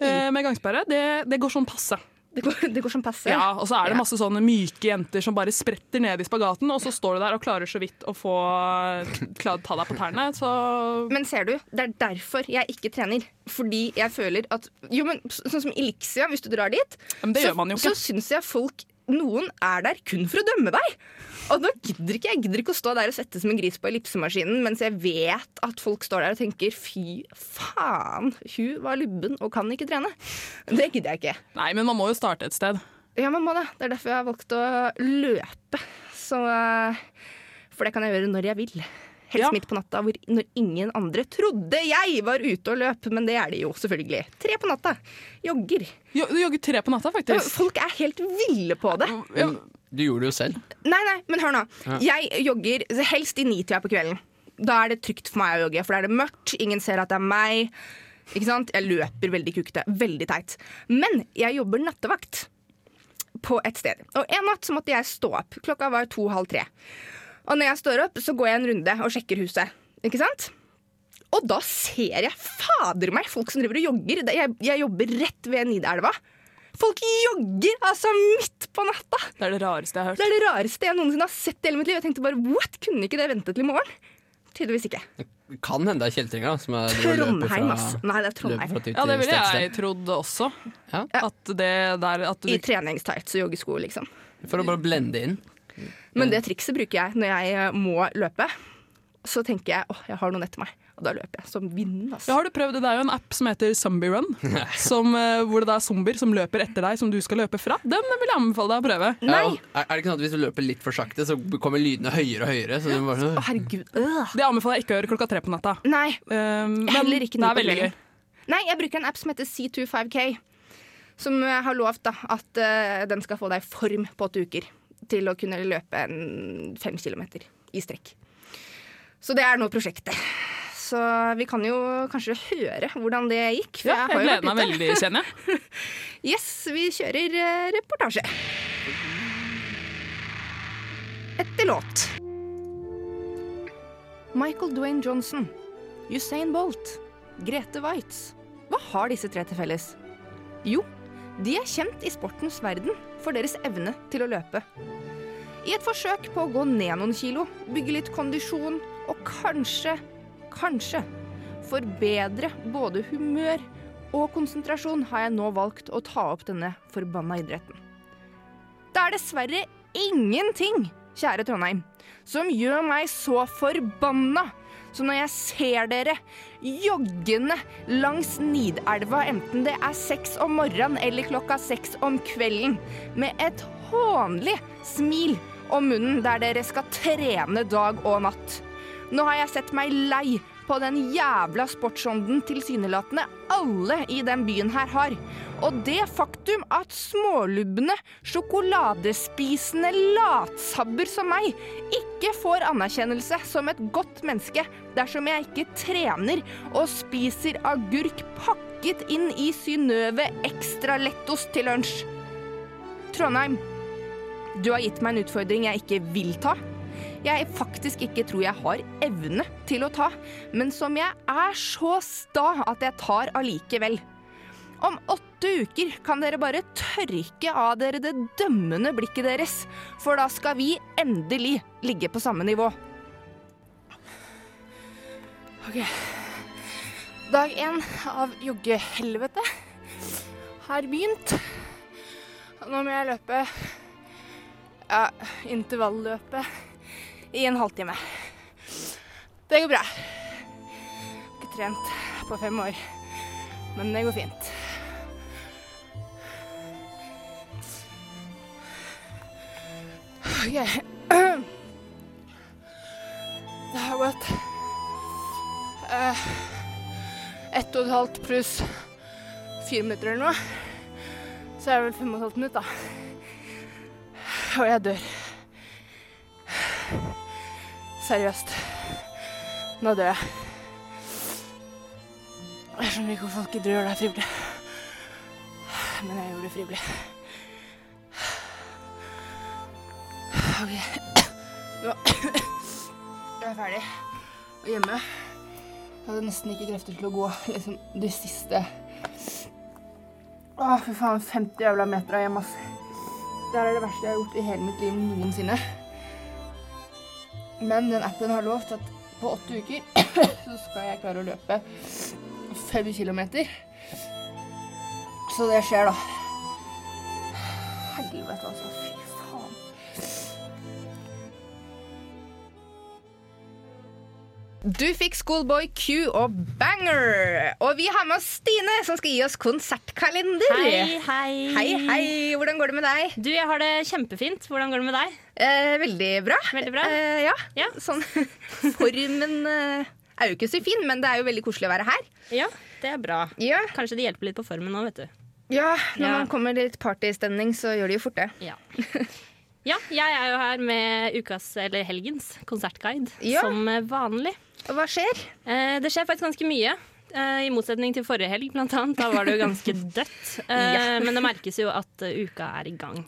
eh, med gangsperre, det, det går sånn passe. Det går, det går som passe? Ja, og så er det masse sånne myke jenter som bare spretter ned i spagaten, og så står du der og klarer så vidt å få klar, ta deg på tærne. Så Men ser du, det er derfor jeg ikke trener. Fordi jeg føler at Jo, men sånn som Elixia, hvis du drar dit, Men det så, så syns jeg folk Noen er der kun for å dømme deg. Og nå gidder ikke jeg gidder ikke å stå der og svette som en gris på ellipsemaskinen mens jeg vet at folk står der og tenker fy faen, hun var lubben og kan ikke trene. Det gidder jeg ikke. Nei, men man må jo starte et sted. Ja, man må det. Det er derfor jeg har valgt å løpe. Så, eh, for det kan jeg gjøre når jeg vil. Helst midt på natta, hvor, når ingen andre trodde jeg var ute og løp. Men det er de jo, selvfølgelig. Tre på natta. Jogger. Jo, du jogger tre på natta, faktisk. Folk er helt ville på det. Du gjorde det jo selv. Nei, nei, men hør nå. Ja. Jeg jogger helst i nitida på kvelden. Da er det trygt for meg å jogge, for da er det mørkt, ingen ser at det er meg. Ikke sant? Jeg løper veldig kukete. Veldig teit. Men jeg jobber nattevakt på et sted. Og en natt så måtte jeg stå opp. Klokka var to-halv tre. Og når jeg står opp, så går jeg en runde og sjekker huset. Ikke sant? Og da ser jeg fader meg folk som driver og jogger. Jeg, jeg jobber rett ved Nidelva. Folk jogger altså midt på natta! Det er det rareste jeg har hørt. Det er det rareste jeg noensinne har sett i hele mitt liv. Jeg tenkte bare, what? Kunne ikke det vente til i morgen? Tydeligvis ikke. Det Kan hende det er er løper Trondheim, ass. Nei, det er Trondheim. Ja, det ville jeg trodd også. At det der at du, I treningstights og joggesko, liksom. For å bare blende inn. Men det trikset bruker jeg når jeg eh, må løpe. Så tenker jeg åh, jeg har noen etter meg. Og da løper jeg som vinden. Altså. Ja, har du prøvd det? Det er jo en app som heter Zombie Run, som, eh, hvor det er zombier som løper etter deg, som du skal løpe fra. Den vil jeg anbefale deg å prøve. Ja, er, det ikke sånn at hvis du løper litt for sakte, så kommer lydene høyere og høyere? Så du bare, sånn- herregud. Det anbefaler jeg ikke å gjøre klokka tre på natta. Nei. Um, men Heller ikke det er veldig gøy. Nei, jeg bruker en app som heter C25K. Som har lovt da, at uh, den skal få deg i form på åtte uker. Til å kunne løpe en fem kilometer i strekk. Så det er nå prosjektet. Så vi kan jo kanskje høre hvordan det gikk. Ja, jeg, jeg gleder meg veldig, kjenner jeg. Yes, vi kjører eh, reportasje. Etter låt. Michael Dwayne Johnson, Usain Bolt, Grete Waitz. Hva har disse tre til felles? Jo, de er kjent i sportens verden for deres evne til å løpe. I et forsøk på å gå ned noen kilo, bygge litt kondisjon og kanskje, kanskje forbedre både humør og konsentrasjon, har jeg nå valgt å ta opp denne forbanna idretten. Det er dessverre ingenting, kjære Trondheim, som gjør meg så forbanna som når jeg ser dere joggende langs Nidelva, enten det er seks om morgenen eller klokka seks om kvelden, med et hånlig smil om munnen der dere skal trene dag og natt. Nå har jeg sett meg lei på den jævla sportsånden tilsynelatende alle i den byen her har. Og det faktum at smålubne, sjokoladespisende latsabber som meg ikke får anerkjennelse som et godt menneske dersom jeg ikke trener og spiser agurk pakket inn i Synnøve ekstra lettost til lunsj. Trondheim, du har gitt meg en utfordring jeg ikke vil ta jeg faktisk ikke tror jeg har evne til å ta, men som jeg er så sta at jeg tar allikevel. Om åtte uker kan dere bare tørke av dere det dømmende blikket deres, for da skal vi endelig ligge på samme nivå. Ok. Dag én av joggehelvete har begynt. Nå må jeg løpe ja, intervalløpet i en halvtime. Det går bra. Ikke trent på fem år, men det går fint. OK. Det har gått eh, ett og et halvt pluss fire minutter eller noe. Så er det vel fem og et halvt minutt, da. Og jeg dør. Seriøst. Nå dør jeg. Jeg skjønner ikke hvorfor folk gidder å gjøre det frivillig. Men jeg gjorde det frivillig. OK. Nå jeg er ferdig. Og hjemme jeg hadde nesten ikke krefter til å gå liksom de siste Å, fy faen. 50 jævla meter av hjem, ass. Det her er det verste jeg har gjort i hele mitt liv noensinne. Men den appen har lovt at på åtte uker så skal jeg klare å løpe fem kilometer. Så det skjer, da. Helvete, altså. Du fikk Schoolboy Q og Banger. Og vi har med oss Stine, som skal gi oss konsertkalender. Hei, hei. Hei, hei. Hvordan går det med deg? Du, Jeg har det kjempefint. Hvordan går det med deg? Eh, veldig bra. Veldig bra. Eh, ja. Sånn Formen eh, er jo ikke så fin, men det er jo veldig koselig å være her. Ja, det er bra. Kanskje det hjelper litt på formen nå, vet du. Ja, når Ja. man kommer litt partystemning, så gjør det jo fort det. Ja. Ja, jeg er jo her med ukas, eller helgens, konsertguide, Ja. som vanlig. Og hva skjer? Eh, det skjer faktisk ganske mye. Eh, I motsetning til forrige helg, blant annet. Da var det jo ganske dødt. Eh, Ja. Men det merkes jo at eh, uka er i gang.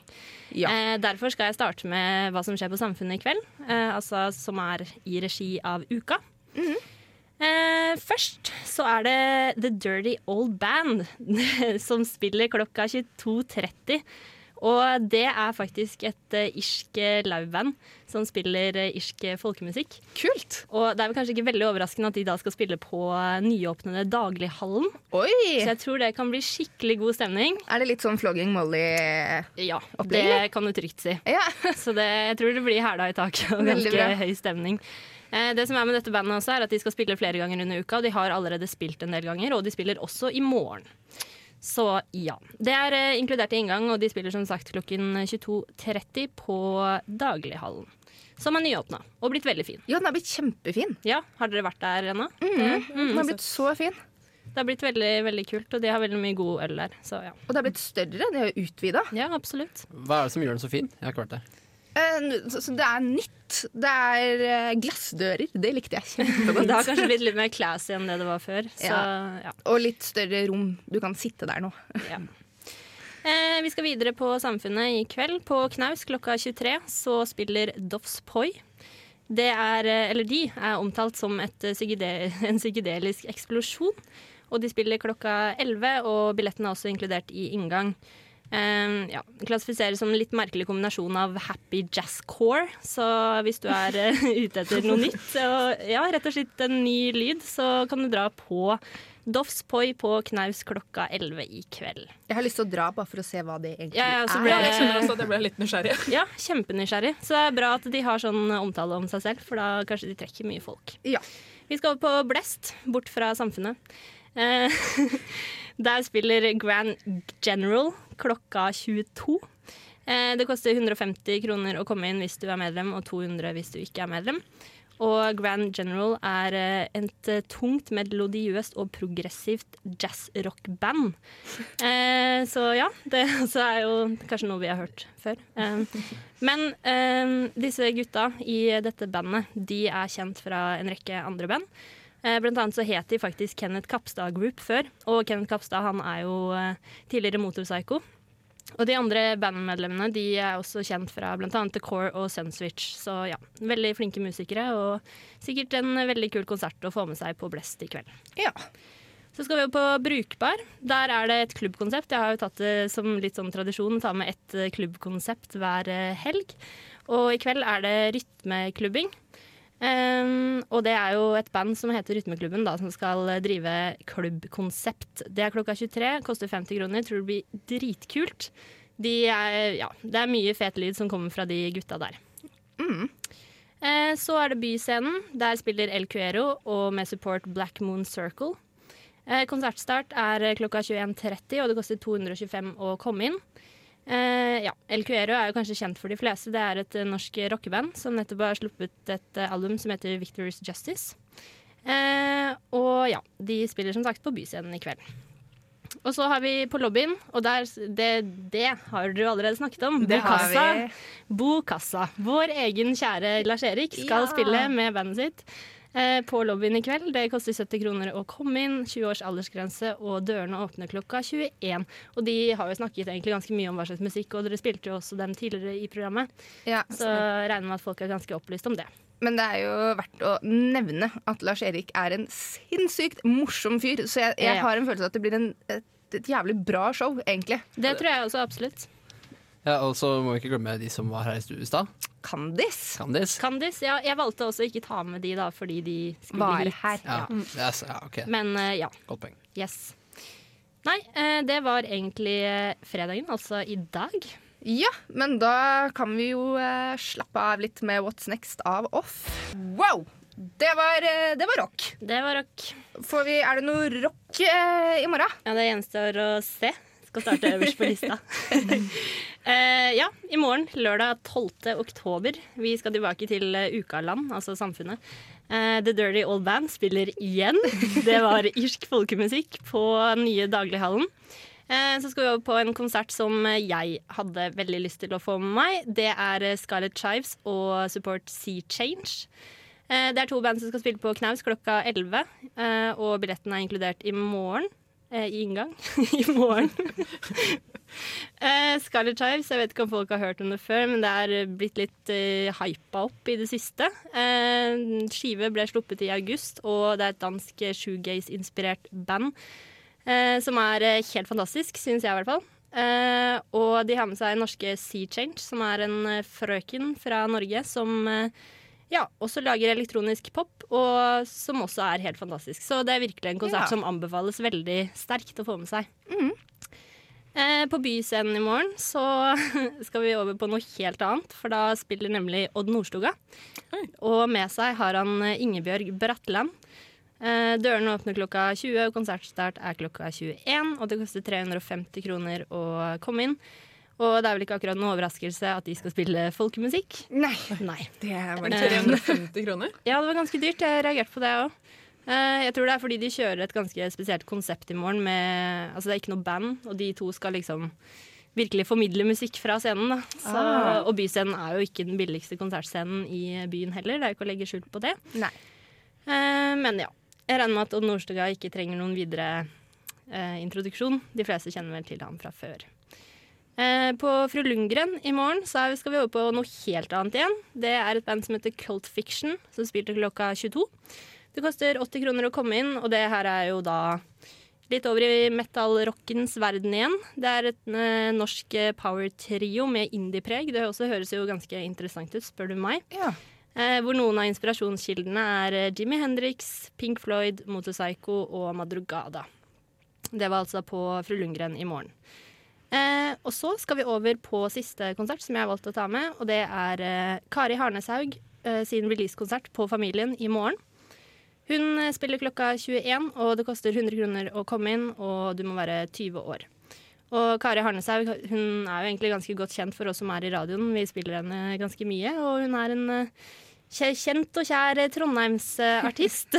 Ja. derfor skal jeg starte med hva som skjer på Samfunnet i kveld. Altså som er i regi av Uka. Eh, først så er det The Dirty Old Band som spiller klokka 22.30. Og det er faktisk et uh, irsk eh, liveband som spiller eh, irsk eh, folkemusikk. Kult! Og det er vel kanskje ikke veldig overraskende at de da skal spille på eh, nyåpnede Daglighallen. Oi! Så jeg tror det kan bli skikkelig god stemning. Er det litt sånn Flogging Molly Ja, det kan du trygt si. Ja. Så det, jeg tror det blir hæla i taket og ganske høy stemning. Eh, Det som er med dette bandet også er at De skal spille flere ganger under uka. og De har allerede spilt en del ganger, og de spiller også i morgen. Så ja. Det er eh, inkludert i inngang, og de spiller som sagt klokken 22.30 på Daglighallen. Som er nyåpna og blitt veldig fin. Ja, den har blitt kjempefin. Ja, Har dere vært der ennå? Mm. Det- den har blitt så fin. Det har blitt veldig veldig kult, og de har veldig mye god øl der. Så ja. Og det har blitt større. De har jo utvida. Ja, absolutt. Hva er det som gjør den så fin? Jeg har ikke vært der. Så det er nytt. Det er eh, glassdører. Det likte jeg kjempegodt. Det har kanskje blitt litt mer classy enn det det var før. Så, Ja. ja. Og litt større rom. Du kan sitte der nå. Eh, vi skal videre på Samfunnet i kveld. På Knaus klokka 23 så spiller Doffs Poi. Det er, eh, eller de er omtalt som et eh, psykede en psykedelisk eksplosjon. Og de spiller klokka 11, og billetten er også inkludert i inngang. Eh, ja, Klassifiseres som en litt merkelig kombinasjon av happy jazzcore. Så hvis du er uh, ute etter noe nytt, og ja, rett og slett en ny lyd, så kan du dra på Doffs Poi på Knaus klokka 11 i kveld. Jeg har lyst til å dra bare for å se hva det egentlig Ja, ja, så er. Jeg skjønner også at jeg ble litt nysgjerrig. Ja, kjempenysgjerrig. Så det er bra at de har sånn omtale om seg selv, for da kanskje de trekker mye folk. Vi skal over på Blest, bort fra samfunnet. Eh, der spiller Grand General klokka 22. Eh, det koster 150 kroner å komme inn hvis du er medlem, og 200 hvis du ikke er medlem. Og Grand General er eh, et eh, tungt, melodiøst og progressivt jazzrock-band. Eh, så ja, det er jo kanskje noe vi har hørt før. Eh, men eh, disse gutta i dette bandet, de er kjent fra en rekke andre band. Eh, Blant annet så het de faktisk Kenneth Kapstad Group før, og Kenneth Kapstad han er jo eh, tidligere Motorpsycho. Og de andre bandmedlemmene de er også kjent fra bl.a. The Core og Sunswitch. Så ja, veldig flinke musikere, og sikkert en veldig kul konsert å få med seg på Blest i kveld. Ja. Så skal vi jo på Brukbar. Der er det et klubbkonsept. Jeg har jo tatt det som litt sånn tradisjon ta med ett eh, klubbkonsept hver helg. Og i kveld er det rytmeklubbing. Um, og det er jo et band som heter Rytmeklubben, da, som skal drive klubbkonsept. Det er klokka 23, koster 50 kroner. Tror det blir dritkult. De er, ja, det er mye fet lyd som kommer fra de gutta der. Eh, så er det Byscenen. Der spiller El Cuero og med support Black Moon Circle. Eh, konsertstart er klokka 21.30, og det koster 225 å komme inn. Eh, ja, El Cuero er jo kanskje kjent for de fleste. Det er et eh, norsk rockeband som nettopp har sluppet et eh, album som heter Victor's Justice. Eh, og ja, de spiller som sagt på Byscenen i kveld. Og så har vi på lobbyen, og der, det, det har du allerede snakket om. Bokassa. vi. Bokassa. Vår egen kjære Lars Erik skal Ja. spille med bandet sitt på lobbyen i kveld. Det koster 70 kroner å komme inn, 20 års aldersgrense, og dørene åpner klokka 21. Og de har jo snakket egentlig ganske mye om hva slags musikk, og dere spilte jo også dem tidligere i programmet. Så jeg regner med at folk er ganske opplyst om det. Men det er jo verdt å nevne at Lars Erik er en sinnssykt morsom fyr. Så jeg, jeg Ja. har en følelse av at det blir en, et, et jævlig bra show, egentlig. Det tror jeg også absolutt. Ja, og så må vi ikke glemme de som var her i stad. Kandis. Kandis. Candice, ja, jeg valgte også å ikke ta med de da, fordi de skulle Var hit. her. Ja, yes, ja ok. Men uh, ja. Godt poeng. Yes. Nei, eh, det var egentlig eh, fredagen, altså i dag. Ja, men da kan vi jo slappe av litt med What's Next av Off. Wow! Det var, det var rock. Det var rock. Får vi, er det noe rock i morgen? Ja, det gjenstår å se. Skal starte øverst på lista. uh, ja, i morgen, lørdag 12. oktober. Vi skal tilbake til eh, Ukaland, altså Samfunnet. Uh, The Dirty Old Band spiller igjen. Det var irsk folkemusikk på nye Daglighallen. Så skal vi over på en konsert som jeg hadde veldig lyst til å få med meg. Det er Scarlett Chives og Support Sea Change. Det er to band som skal spille på Knaus klokka 11, eh, og billetten er inkludert i morgen. Eh, I inngang. I morgen. eh, Scarlett Chives, jeg vet ikke om folk har hørt om det før, men det er blitt litt eh, hypa opp i det siste. Eh, skive ble sluppet i august, og det er et dansk shoegaze-inspirert band. Eh, som er helt fantastisk, syns jeg i hvert fall. Og de har med seg norske Sea Change, som er en frøken fra Norge som eh, ja, og så lager elektronisk pop, og som også er helt fantastisk. Så det er virkelig en konsert Ja. som anbefales veldig sterkt å få med seg. Eh, på Byscenen i morgen så skal vi over på noe helt annet, for da spiller nemlig Odd Nordstoga. Og med seg har han eh, Ingebjørg Bratland. Eh, dørene åpner klokka 20, og konsertstart er klokka 21. Og det koster 350 kroner å komme inn. Og det er vel ikke akkurat noen overraskelse at de skal spille folkemusikk. Nei. Nei. Det var Eh, 350 kroner? Ja, det var ganske dyrt. Jeg reagerte på det òg. Jeg tror det er fordi de kjører et ganske spesielt konsept i morgen. Med, altså det er ikke noe band, og de to skal liksom virkelig formidle musikk fra scenen. Da. Så, Ah. Og Byscenen er jo ikke den billigste konsertscenen i byen heller. Det er jo ikke å legge skjul på det. Nei. Eh, men ja. Jeg regner med at Odd Nordstoga ikke trenger noen videre eh, introduksjon. De fleste kjenner vel til ham fra før. Eh, på Fru Lundgren i morgen så vi- skal vi over på noe helt annet igjen. Det er et band som heter Cult Fiction, som spilte klokka 22. Det koster 80 kroner å komme inn, og det her er jo da litt over i metal-rockens verden igjen. Det er et eh, norsk eh, power-trio med indie-preg. Det også høres jo ganske interessant ut, spør du meg. Eh, hvor noen av inspirasjonskildene er eh, Jimmy Hendrix, Pink Floyd, Motorpsycho og Madrugada. Det var altså på Fru Lundgren i morgen. Eh, og så skal vi over på siste konsert som jeg har valgt å ta med. Og det er eh, Kari Harneshaug eh, sin releasekonsert på Familien i morgen. Hun eh, spiller klokka 21, og det koster 100 kroner å komme inn, og du må være 20 år. Og Kari Harneshaug hun er jo egentlig ganske godt kjent for oss som er i radioen. Vi spiller henne ganske mye, og hun er en eh, kjent og kjær trondheimsartist.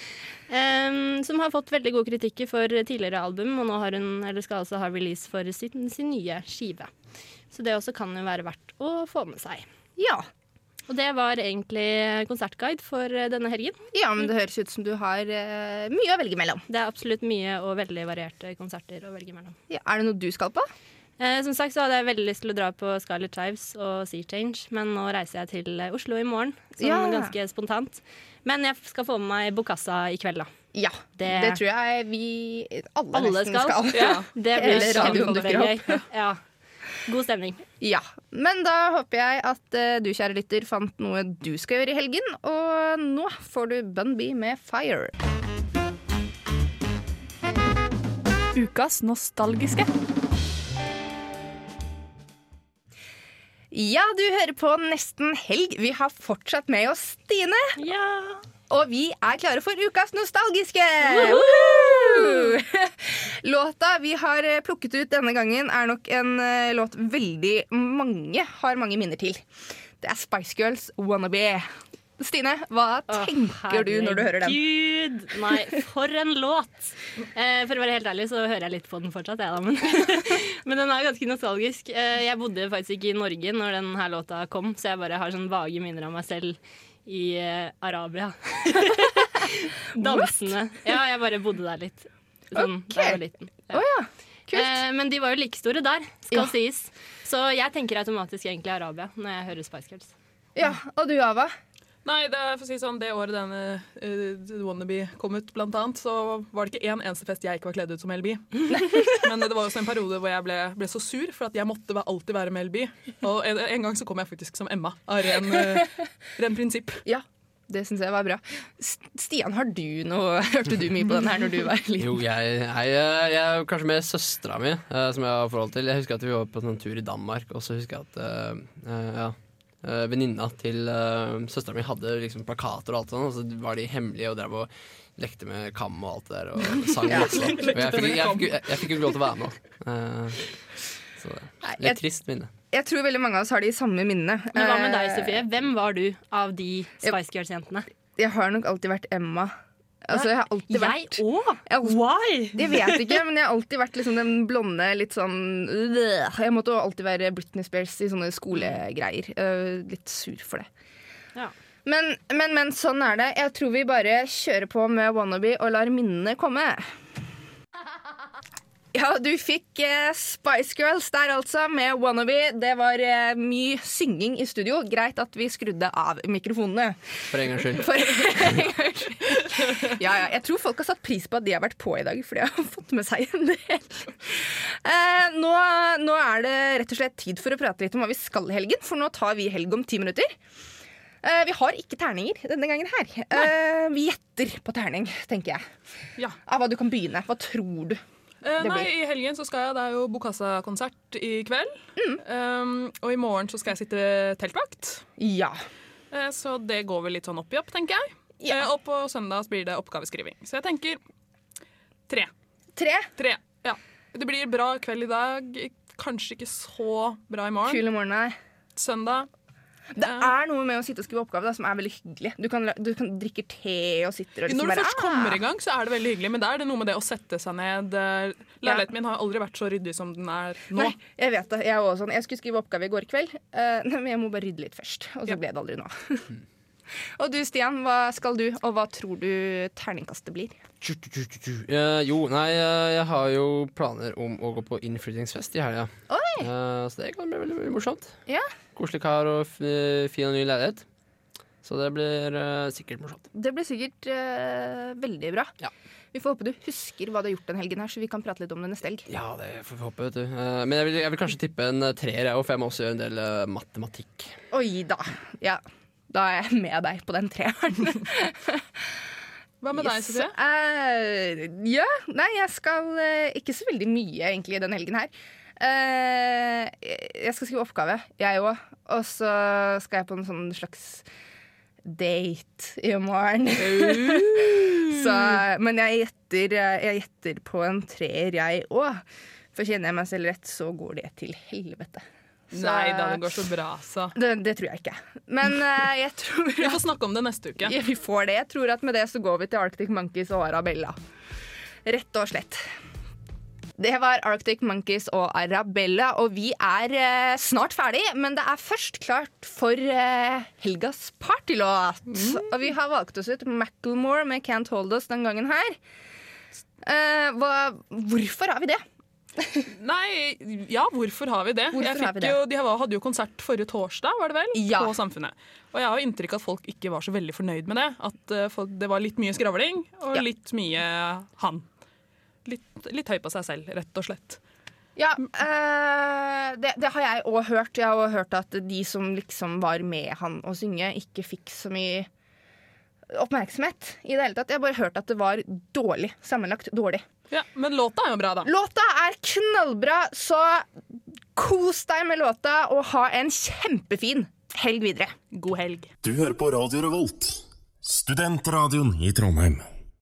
um, som har fått veldig gode kritikker for tidligere album, og nå har hun, eller skal altså ha release for sin, sin nye skive. Så det også kan jo være verdt å få med seg. Ja. Og det var egentlig konsertguide for eh, denne helgen. Ja, men det høres ut som du har uh, mye å velge mellom. Det er absolutt mye og veldig varierte konserter å velge mellom. Ja, er det noe du skal på? Eh, som sagt så hadde jeg veldig lyst til å dra på Scarlett Chives og Sea Change, men nå reiser jeg til eh, Oslo i morgen, sånn Ja. ganske spontant. Men jeg skal få med meg Bokassa i kveld, da. Ja, det, Det tror jeg vi alle, alle nesten skal. skal. Ja, det blir Hele radioen dukker opp. Ja. God stemning. Ja, men da håper jeg at eh, du, kjære lytter, fant noe du skal gjøre i helgen. Og nå får du Bun B med Fire. Ukas nostalgiske. Ja, du hører på Nesten helg. Vi har fortsatt med oss Stine. Ja. Og vi er klare for ukas nostalgiske! Woohoo! Låta vi har eh, plukket ut denne gangen, er nok en eh, låt veldig mange har mange minner til. Det er Spice Girls Wannabe. Stine, hva tenker du når du hører den? Herregud! Nei, for en låt! Eh, for å være helt ærlig så hører jeg litt på den fortsatt, jeg da. Men, men den er ganske nostalgisk. Eh, jeg bodde faktisk ikke i Norge når denne låta kom, så jeg bare har sånn vage minner av meg selv i eh, Arabia. Dansende. Ja, jeg bare bodde der litt. Sånn, da jeg var liten. Ja. Eh, men de var jo like store der, skal Ja. sies. Så jeg tenker automatisk egentlig Arabia når jeg hører Spice Girls. Ja, og du, Ava? Nei, det, er for å si sånn, det året denne uh, Wannabe kom ut, blant annet, så var det ikke én eneste fest jeg ikke var kledd ut som LB. Men det var også en periode hvor jeg ble, ble så sur for at jeg måtte alltid være med LB. Og en, en gang så kom jeg faktisk som Emma, av ren, uh, ren prinsipp. Ja, det syns jeg var bra. Stian, har du noe Hørte du mye på den her når du var liten? Jo, jeg, jeg, jeg er kanskje med søstera mi, eh, som jeg har forhold til. Jeg husker at vi var på en tur i Danmark, og så husker jeg at uh, ja, eh, venninna til uh, søstera mi hadde liksom plakater og alt sånt, og så var de hemmelige og drev og lekte med kam og alt det der, og sang Ja. masse. Og jeg fikk, jeg, fikk, jeg, jeg fikk jo ikke lov til å være med. Uh, så det er jeg- litt trist minne. Jeg tror veldig mange av oss har de samme minnene. Men hva med deg, Eh, Sofie? Hvem var du av de Spice Girls-jentene? Jeg har nok alltid vært Emma. Altså, jeg har alltid Jeg vært òg? Why? Jeg vet ikke, men jeg har alltid vært liksom den blonde, litt sånn øh. Jeg måtte alltid være Britney Spears i sånne skolegreier. Litt sur for det. Ja. Men, men, men sånn er det. Jeg tror vi bare kjører på med Wannabe og lar minnene komme. Ja, du fikk eh, Spice Girls der altså, med Wannabe. Det var eh, mye synging i studio. Greit at vi skrudde av mikrofonene. For en gangs skyld. For en gangs skyld. Ja, ja. Jeg tror folk har satt pris på at de har vært på i dag, for de har fått med seg en del. Eh, nå, nå er det rett og slett tid for å prate litt om hva vi skal i helgen, for nå tar vi helg om ti minutter. Eh, vi har ikke terninger denne gangen her. Nei. vi gjetter på terning, tenker jeg. Ja. hva du kan begynne. Hva tror du? Eh, nei. I helgen så skal jeg, det er jo Bokassa-konsert i kveld. Mm. Um, og i morgen så skal jeg sitte teltvakt. Ja. Eh, så det går vel litt sånn opp i opp, tenker jeg. Eh, og på søndag blir det oppgaveskriving. Så jeg tenker tre. Tre? Tre, ja. Det blir bra kveld i dag. Kanskje ikke så bra i morgen. Kul i morgen, nei. Søndag. Det er noe med å sitte og skrive oppgave da, som er veldig hyggelig. Du kan, du kan drikke te og sitter og liksom Når du bare, først kommer i gang, så er det veldig hyggelig, men da er det noe med det å sette seg ned. Leiligheten min har aldri vært så ryddig som den er nå. Nei, jeg vet det. Jeg, også sånn. jeg skulle skrive oppgave i går kveld, eh, men jeg må bare rydde litt først. Og så ble det aldri noe. og du Stian, hva skal du, og hva tror du terningkastet blir? Uh, jo, nei, eh, jeg har jo planer om å gå på innflyttingsfest i helga. Uh, så det kan bli veldig, veldig morsomt. Ja. Koselig kar og fin og ny leilighet. Så det blir uh, sikkert morsomt. Det blir sikkert uh, veldig bra. Vi får håpe du husker hva du har gjort den helgen, her, så vi kan prate litt om det neste helg. Ja, det får vi håpe, vet du. Uh, men jeg vil, jeg vil kanskje tippe en eh, treer, jeg òg, for jeg må også gjøre en del eh, matematikk. Oi da. Ja, da er jeg med deg på den treeren. Hva med deg, Sofie? Uh, ja, nei, jeg skal uh, ikke så veldig mye egentlig den helgen her. Eh, jeg skal skrive oppgave, jeg òg. Og så skal jeg på en sånn slags date i morgen. så, men jeg gjetter, jeg gjetter på en treer, jeg òg. For kjenner jeg meg selv rett, så går det til helvete. Så- Nei da, det går så bra, så. Det, det tror jeg ikke. Men uh, jeg tror Vi får snakke om det neste uke. Ja, vi får det. Jeg tror at med det så går vi til Arctic Monkeys og Arabella. Rett og slett. Det var Arctic Monkeys og Arabella, og vi er eh, snart ferdig. Men det er først klart for eh, helgas partylåt. Og vi har valgt oss ut Macclemore med Can't Hold Us den gangen her. Eh, hva, hvorfor har vi det? Nei, ja, hvorfor har vi det? Hvorfor Jeg har vi det? Jo, de hadde jo konsert forrige torsdag, var det vel? Ja. På Samfunnet. Og jeg har jo inntrykk av at folk ikke var så veldig fornøyd med det. At uh, det var litt mye skravling og Ja. litt mye han. Litt, litt høy på seg selv, rett og slett. Ja, eh, det, det har jeg òg hørt. Jeg har også hørt at de som liksom var med han å synge, ikke fikk så mye oppmerksomhet i det hele tatt. Jeg har bare hørt at det var dårlig. Sammenlagt dårlig. Ja, Men låta er jo bra, da. Låta er knallbra, så Kos deg med låta og ha en kjempefin helg videre. God helg. Du hører på Radio Revolt, studentradioen i Trondheim.